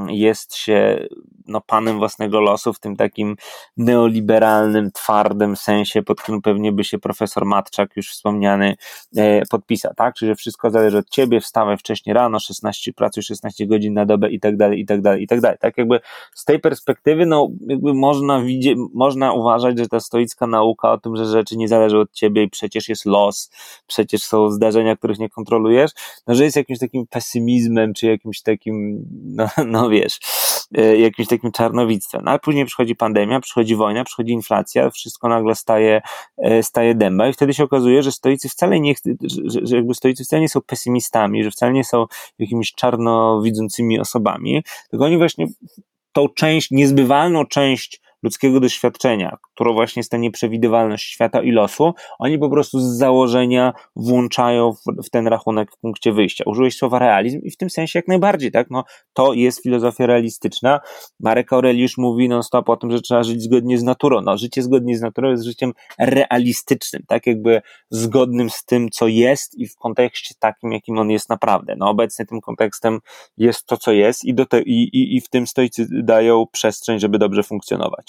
jest się no, panem własnego losu w tym takim neoliberalnym, twardym sensie, pod którym pewnie by się profesor Matczak, już wspomniany, e, podpisał, tak? Czyli, że wszystko zależy od ciebie, wstawaj wcześniej rano, 16, pracuj 16 godzin na dobę i tak dalej, i tak dalej, i tak dalej. Tak jakby z tej perspektywy, no, jakby można widzieć, można uważać, że ta stoicka nauka o tym, że rzeczy nie zależą od ciebie i przecież jest los, przecież są zdarzenia, których nie kontrolujesz, no, że jest jakimś takim pesymizmem, czy jakimś takim, no, no wiesz, e, jakimś takim czarnowictwem. No, ale później przychodzi pandemia, przychodzi wojna, przychodzi inflacja, wszystko nagle staje, e, staje dęba i wtedy się okazuje, że stoicy wcale nie, że jakby stoicy wcale nie są pesymistami, że wcale nie są jakimiś czarnowidzącymi osobami, tylko oni właśnie tą część, niezbywalną część ludzkiego doświadczenia, którą właśnie jest ta nieprzewidywalność świata i losu, oni po prostu z założenia włączają w, w, ten rachunek w punkcie wyjścia. Użyłeś słowa realizm i w tym sensie jak najbardziej, tak? No, to jest filozofia realistyczna. Marek Aureliusz mówi non-stop o tym, że trzeba żyć zgodnie z naturą. No, życie zgodnie z naturą jest życiem realistycznym, tak jakby zgodnym z tym, co jest i w kontekście takim, jakim on jest naprawdę. No, obecnie tym kontekstem jest to, co jest i, do te, i, i, i w tym stoicy dają przestrzeń, żeby dobrze funkcjonować.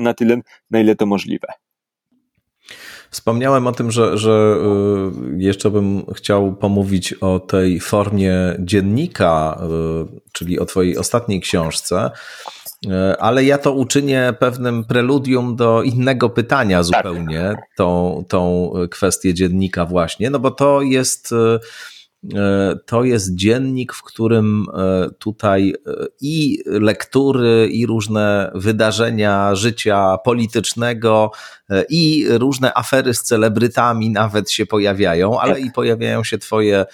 Na tyle, na ile to możliwe. Wspomniałem o tym, że, że y, jeszcze bym chciał pomówić o tej formie dziennika, y, czyli o Twojej ostatniej książce, y, ale ja to uczynię pewnym preludium do innego pytania zupełnie, tak. tą, tą kwestię dziennika właśnie, no bo to jest to jest dziennik, w którym e, tutaj e, i lektury, i różne wydarzenia życia politycznego, i różne afery z celebrytami nawet się pojawiają, ale tak. i pojawiają się Twoje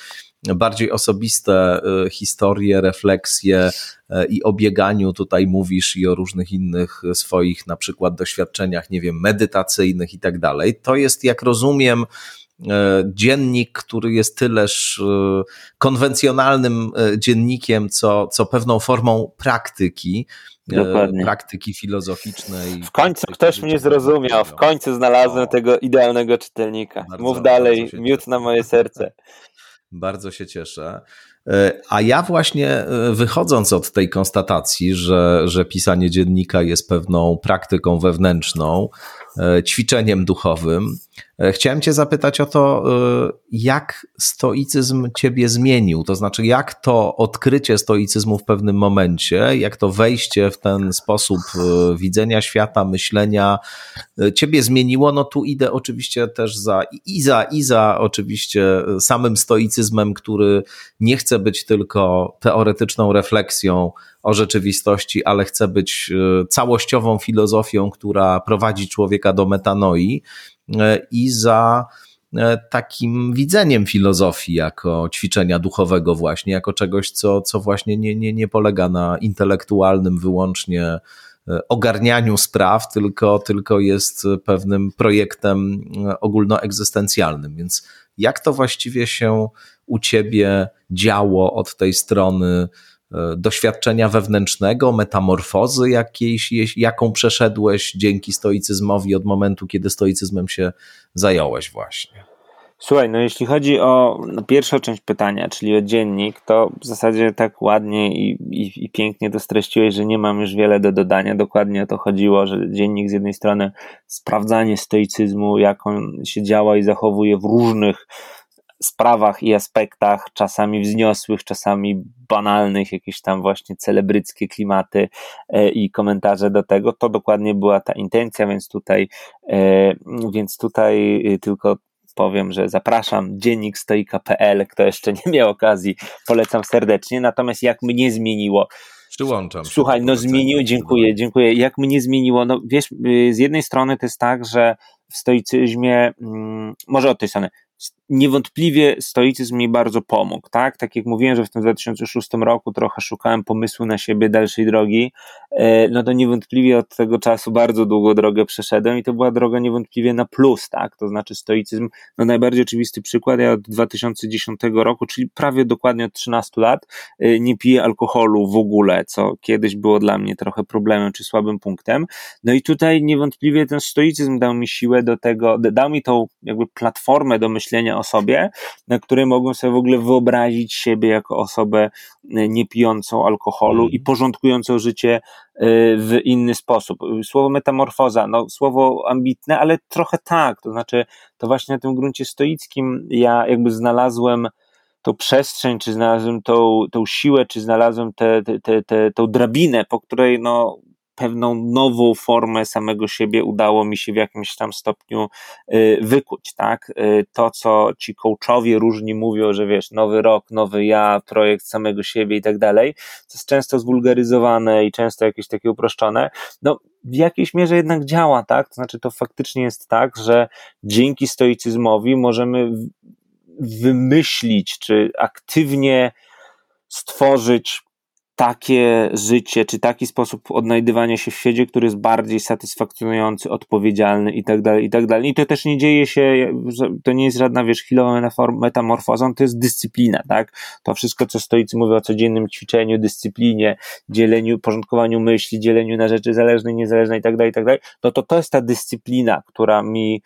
bardziej osobiste historie, refleksje i o bieganiu tutaj mówisz i o różnych innych swoich na przykład doświadczeniach, nie wiem, medytacyjnych i tak dalej. To jest, jak rozumiem, E, dziennik, który jest tyleż e, konwencjonalnym e, dziennikiem, co, co pewną formą praktyki. Dokładnie. Praktyki filozoficznej. W końcu ktoś mnie zrozumiał, w końcu znalazłem o. tego idealnego czytelnika. Bardzo, Mów dalej, miód na moje serce. Bardzo się cieszę. A ja właśnie wychodząc od tej konstatacji, że, że pisanie dziennika jest pewną praktyką wewnętrzną, ćwiczeniem duchowym, E, chciałem Cię zapytać o to, e, jak stoicyzm Ciebie zmienił, to znaczy jak to odkrycie stoicyzmu w pewnym momencie, jak to wejście w ten sposób e, widzenia świata, myślenia Ciebie zmieniło. No tu idę oczywiście też za i za, i za oczywiście samym stoicyzmem, który nie chce być tylko teoretyczną refleksją o rzeczywistości, ale chce być całościową filozofią, która prowadzi człowieka do metanoi. E, i za e, takim widzeniem filozofii jako ćwiczenia duchowego właśnie, jako czegoś, co, co właśnie nie, nie, nie polega na intelektualnym wyłącznie e, ogarnianiu spraw, tylko, tylko jest pewnym projektem ogólnoegzystencjalnym. Więc jak to właściwie się u ciebie działo od tej strony doświadczenia wewnętrznego, metamorfozy jakiejś, jaką przeszedłeś dzięki stoicyzmowi od momentu, kiedy stoicyzmem się zająłeś właśnie? Słuchaj, no jeśli chodzi o no, pierwszą część pytania, czyli o dziennik, to w zasadzie tak ładnie i, i, i, pięknie to streściłeś, że nie mam już wiele do dodania. Dokładnie o to chodziło, że dziennik z jednej strony sprawdzanie stoicyzmu, jak on się działa i zachowuje w różnych sprawach i aspektach, czasami wzniosłych, czasami banalnych, jakieś tam właśnie celebryckie klimaty e, i komentarze do tego. To dokładnie była ta intencja, więc tutaj, e, więc tutaj y, tylko powiem, że zapraszam dziennik stoika.pl, kto jeszcze nie miał okazji, polecam serdecznie. Natomiast jak mnie zmieniło, Przyłączam. Słuchaj, no zmieniło, dziękuję, dziękuję. Jak mnie zmieniło? No wiesz, y, z jednej strony to jest tak, że w stoicyzmie, mm, może od tej strony, niewątpliwie stoicyzm mi bardzo pomógł, tak? Tak jak mówiłem, że w tym 2006 roku trochę szukałem pomysłu na siebie dalszej drogi, e, no to niewątpliwie od tego czasu bardzo długą drogę przeszedłem i to była droga niewątpliwie na plus, tak? To znaczy stoicyzm, no najbardziej oczywisty przykład, ja od 2010 roku, czyli prawie dokładnie od 13 lat, e, nie piję alkoholu w ogóle, co kiedyś było dla mnie trochę problemem czy słabym punktem. No i tutaj niewątpliwie ten stoicyzm dał mi siłę do tego, dał mi tą jakby platformę do myślenia sobie, na której mogłem sobie w ogóle wyobrazić siebie jako osobę e, niepijącą alkoholu mm. i porządkującą życie e, w inny sposób. Słowo metamorfoza, no słowo ambitne, ale trochę tak, to znaczy to właśnie na tym gruncie stoickim ja jakby znalazłem tą przestrzeń, czy znalazłem tą, tą siłę, czy znalazłem tę te, te, te, tą drabinę, po której no, pewną nową formę samego siebie udało mi się w jakimś tam stopniu y, wykuć, tak? Y, to, co ci coachowie różni mówią, że wiesz, nowy rok, nowy ja, projekt samego siebie i tak dalej, to jest często zwulgaryzowane i często jakieś takie uproszczone, no w jakiejś mierze jednak działa, tak? To znaczy to faktycznie jest tak, że dzięki stoicyzmowi możemy wymyślić, czy aktywnie stworzyć takie życie, czy taki sposób odnajdywania się w świecie, który jest bardziej satysfakcjonujący, odpowiedzialny i tak dalej, i tak dalej. I to też nie dzieje się, to nie jest żadna, wiesz, chwilowa metamorfoza, to jest dyscyplina, tak? To wszystko, co stoicy mówią o codziennym ćwiczeniu, dyscyplinie, dzieleniu, porządkowaniu myśli, dzieleniu na rzeczy zależne, niezależne i tak dalej, i tak dalej, no to to jest ta dyscyplina, która mi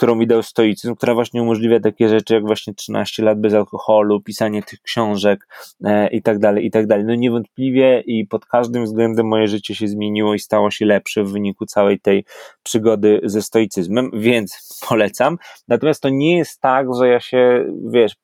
którą mi dał stoicyzm, która właśnie umożliwia takie rzeczy jak właśnie 13 lat bez alkoholu, pisanie tych książek e, i tak dalej, i tak dalej. No niewątpliwie i pod każdym względem moje życie się zmieniło i stało się lepsze w wyniku całej tej przygody ze stoicyzmem, więc polecam. Natomiast to nie jest tak, że ja się, wiesz,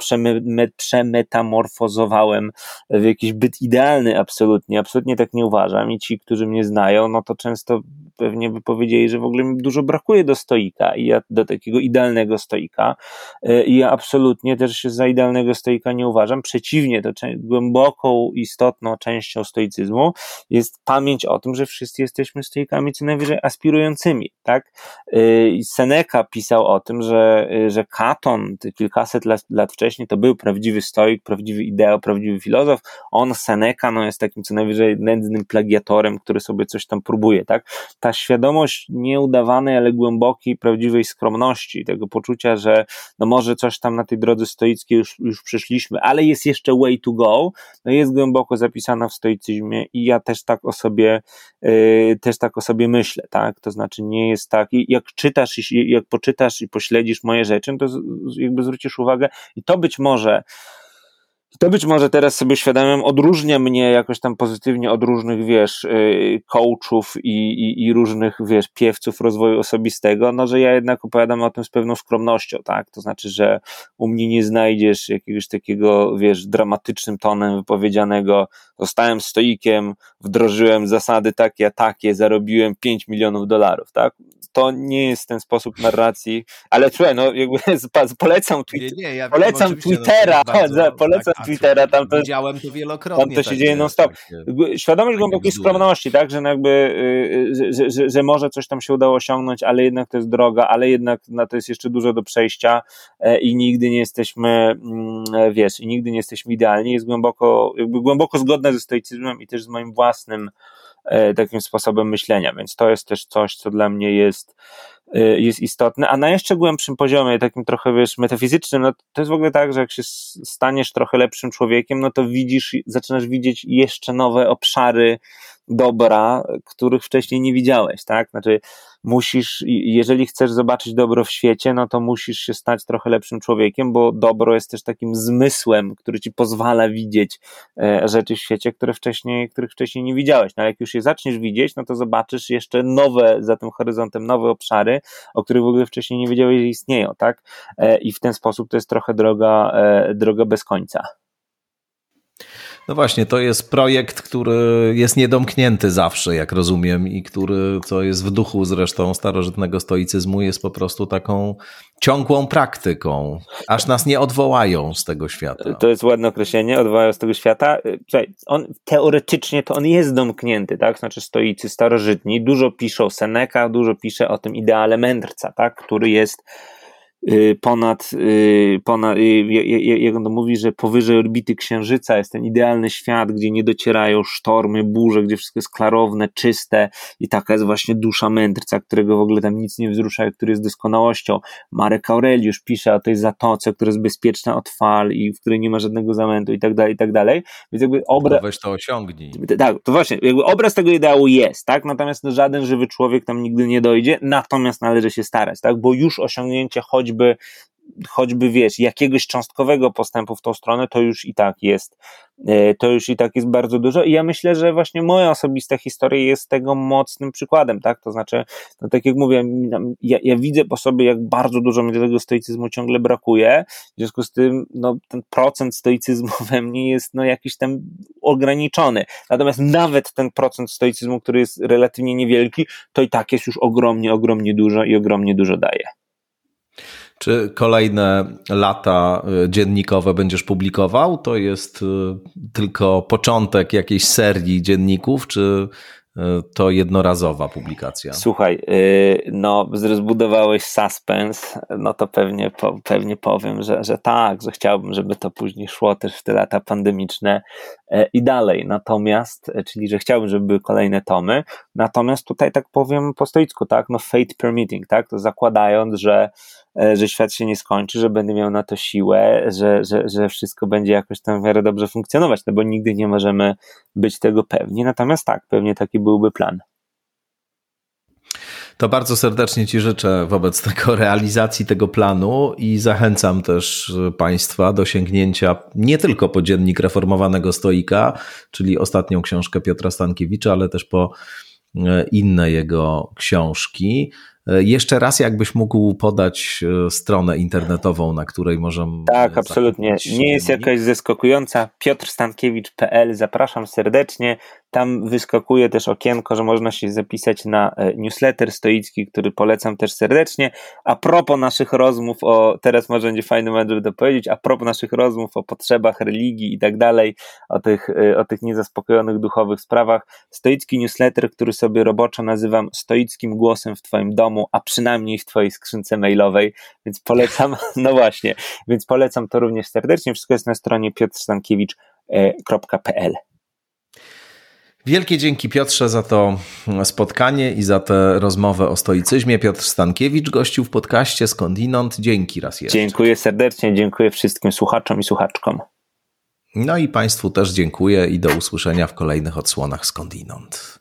przemetamorfozowałem w jakiś byt idealny absolutnie, absolutnie tak nie uważam i ci, którzy mnie znają, no to często pewnie by powiedzieli, że w ogóle mi dużo brakuje do stoika i ja do takiego idealnego stoika e, i ja absolutnie też się za idealnego stoika nie uważam. Przeciwnie, to głęboką, istotną częścią stoicyzmu jest pamięć o tym, że wszyscy jesteśmy stoikami co najwyżej aspirującymi, tak? E, Seneca pisał o tym, że, e, że Katon kilkaset lat, lat wcześniej to był prawdziwy stoik, prawdziwy ideo, prawdziwy filozof. On, Seneca, no jest takim co najwyżej nędznym plagiatorem, który sobie coś tam próbuje, tak? Ta świadomość nieudawanej, ale głębokiej, prawdziwej skromności, tego poczucia, że no może coś tam na tej drodze stoickiej już, już przeszliśmy, ale jest jeszcze way to go, no jest głęboko zapisana w stoicyzmie i ja też tak o sobie, yy, też tak o sobie myślę, tak? To znaczy nie jest tak, jak czytasz, jak poczytasz i pośledzisz moje rzeczy, no to jakby zwrócisz uwagę i to być może to być może teraz sobie uświadamiam, odróżnia mnie jakoś tam pozytywnie od różnych, wiesz, y, coachów i, i, i, różnych, wiesz, piewców rozwoju osobistego, no, że ja jednak opowiadam o tym z pewną skromnością, tak, to znaczy, że u mnie nie znajdziesz jakiegoś takiego, wiesz, dramatycznym tonem wypowiedzianego, zostałem stoikiem, wdrożyłem zasady takie, takie, zarobiłem 5 milionów dolarów, tak, to nie jest ten sposób narracji, ale słuchaj, no jakby polecam, tweet, nie, nie, ja polecam no, Twittera, no, bardzo, polecam tak, Twittera, tam to, widziałem to wielokrotnie. Tam to się dzieje non stop. Świadomość głębokiej skromności, tak, że jakby, y, y, że, że, że, może coś tam się udało osiągnąć, ale jednak to jest droga, ale jednak na to jest jeszcze dużo do przejścia e, i nigdy nie jesteśmy, mm, wiesz, i nigdy nie jesteśmy idealni, jest głęboko, jakby głęboko zgodne ze stoicyzmem i też z moim własnym takim sposobem myślenia, więc to jest też coś, co dla mnie jest, e, jest istotne, a na jeszcze głębszym poziomie, takim trochę, wiesz, metafizycznym, no to jest w ogóle tak, że jak się staniesz trochę lepszym człowiekiem, no to widzisz, zaczynasz widzieć jeszcze nowe obszary dobra, których wcześniej nie widziałeś, tak? Znaczy, musisz, jeżeli chcesz zobaczyć dobro w świecie, no to musisz się stać trochę lepszym człowiekiem, bo dobro jest też takim zmysłem, który ci pozwala widzieć e, rzeczy w świecie, które wcześniej, których wcześniej nie widziałeś. No ale jak już je zaczniesz widzieć, no to zobaczysz jeszcze nowe, za tym horyzontem, nowe obszary, o których w ogóle wcześniej nie wiedziałeś, że istnieją, tak? E, I w ten sposób to jest trochę droga, e, droga bez końca. No właśnie, to jest projekt, który jest niedomknięty zawsze, jak rozumiem, i który, co jest w duchu zresztą starożytnego stoicyzmu, jest po prostu taką ciągłą praktyką, aż nas nie odwołają z tego świata. To jest ładne określenie, odwołają z tego świata. Słuchaj, on teoretycznie to on jest domknięty, tak? Znaczy stoicy starożytni dużo piszą Seneca, dużo pisze o tym ideale mędrca, tak? Który jest Y, ponad, y, ponad y, jak on to mówi, że powyżej orbity Księżyca jest ten idealny świat, gdzie nie docierają sztormy, burze, gdzie wszystko jest klarowne, czyste i taka jest właśnie dusza mędrca, którego w ogóle tam nic nie wzrusza, który jest doskonałością. Marek Aureliusz pisze o tej zatoce, która jest bezpieczna od fal i w której nie ma żadnego zamętu i tak dalej, i tak dalej. Więc jakby obraz... weź to osiągnij. Tak, to właśnie, jakby obraz tego ideału jest, tak? Natomiast no, żaden żywy człowiek tam nigdy nie dojdzie, natomiast należy się starać, tak? Bo już osiągnięcie choćby choćby choćby wiesz, jakiegoś cząstkowego postępu w tą stronę, to już i tak jest, e, to już i tak jest bardzo dużo. I ja myślę, że właśnie moja osobista historia jest tego mocnym przykładem, tak, to znaczy, no tak jak mówię, ja, ja widzę po sobie, jak bardzo dużo mi tego stoicyzmu ciągle brakuje, w związku z tym, no, ten procent stoicyzmu we mnie jest, no, jakiś tam ograniczony, natomiast nawet ten procent stoicyzmu, który jest relatywnie niewielki, to i tak jest już ogromnie, ogromnie dużo i ogromnie dużo daje. Czy kolejne lata y, dziennikowe będziesz publikował? To jest y, tylko początek jakiejś serii dzienników, czy y, to jednorazowa publikacja? Słuchaj, no zbudowałeś suspens, no to pewnie, pewnie powiem, że, że tak, że chciałbym, żeby to później szło też w te lata pandemiczne i dalej. Natomiast, e, czyli że chciałbym, żeby były kolejne tomy, natomiast tutaj tak powiem po stoicku, tak, no fate permitting, tak, to zakładając, że E, że świat się nie skończy, że będę miał na to siłę, że, że, że wszystko będzie jakoś tam w miarę dobrze funkcjonować, no bo nigdy nie możemy być tego pewni. Natomiast tak, pewnie taki byłby plan. To bardzo serdecznie Ci życzę wobec tego realizacji tego planu i zachęcam też Państwa do sięgnięcia nie tylko po dziennik reformowanego stoika, czyli ostatnią książkę Piotra Stankiewicza, ale też po e, inne jego książki. E, jeszcze raz, jakbyś mógł podać stronę internetową, na której możemy. Tak, absolutnie. Nie jest jakaś zaskakująca. piotrstankiewicz.pl. Zapraszam serdecznie. Tam wyskakuje też okienko, że można się zapisać na e, newsletter stoicki, który polecam też serdecznie. A propos naszych rozmów o, teraz może będzie fajny moment, żeby to powiedzieć, a propos naszych rozmów o potrzebach religii i tak dalej, o tych, o tych niezaspokojonych duchowych sprawach, stoicki newsletter, który sobie roboczo nazywam stoickim głosem w Twoim domu a przynajmniej w Twojej skrzynce mailowej, więc polecam, no właśnie, więc polecam to również serdecznie. Wszystko jest na stronie piotrstankiewicz.pl. Wielkie dzięki Piotrze za to spotkanie i za tę rozmowę o stoicyzmie. Piotr Stankiewicz gościł w podcaście Skądinąd. Dzięki raz jeszcze. Dziękuję serdecznie, dziękuję wszystkim słuchaczom i słuchaczkom. No i Państwu też dziękuję i do usłyszenia w kolejnych odsłonach Skądinąd.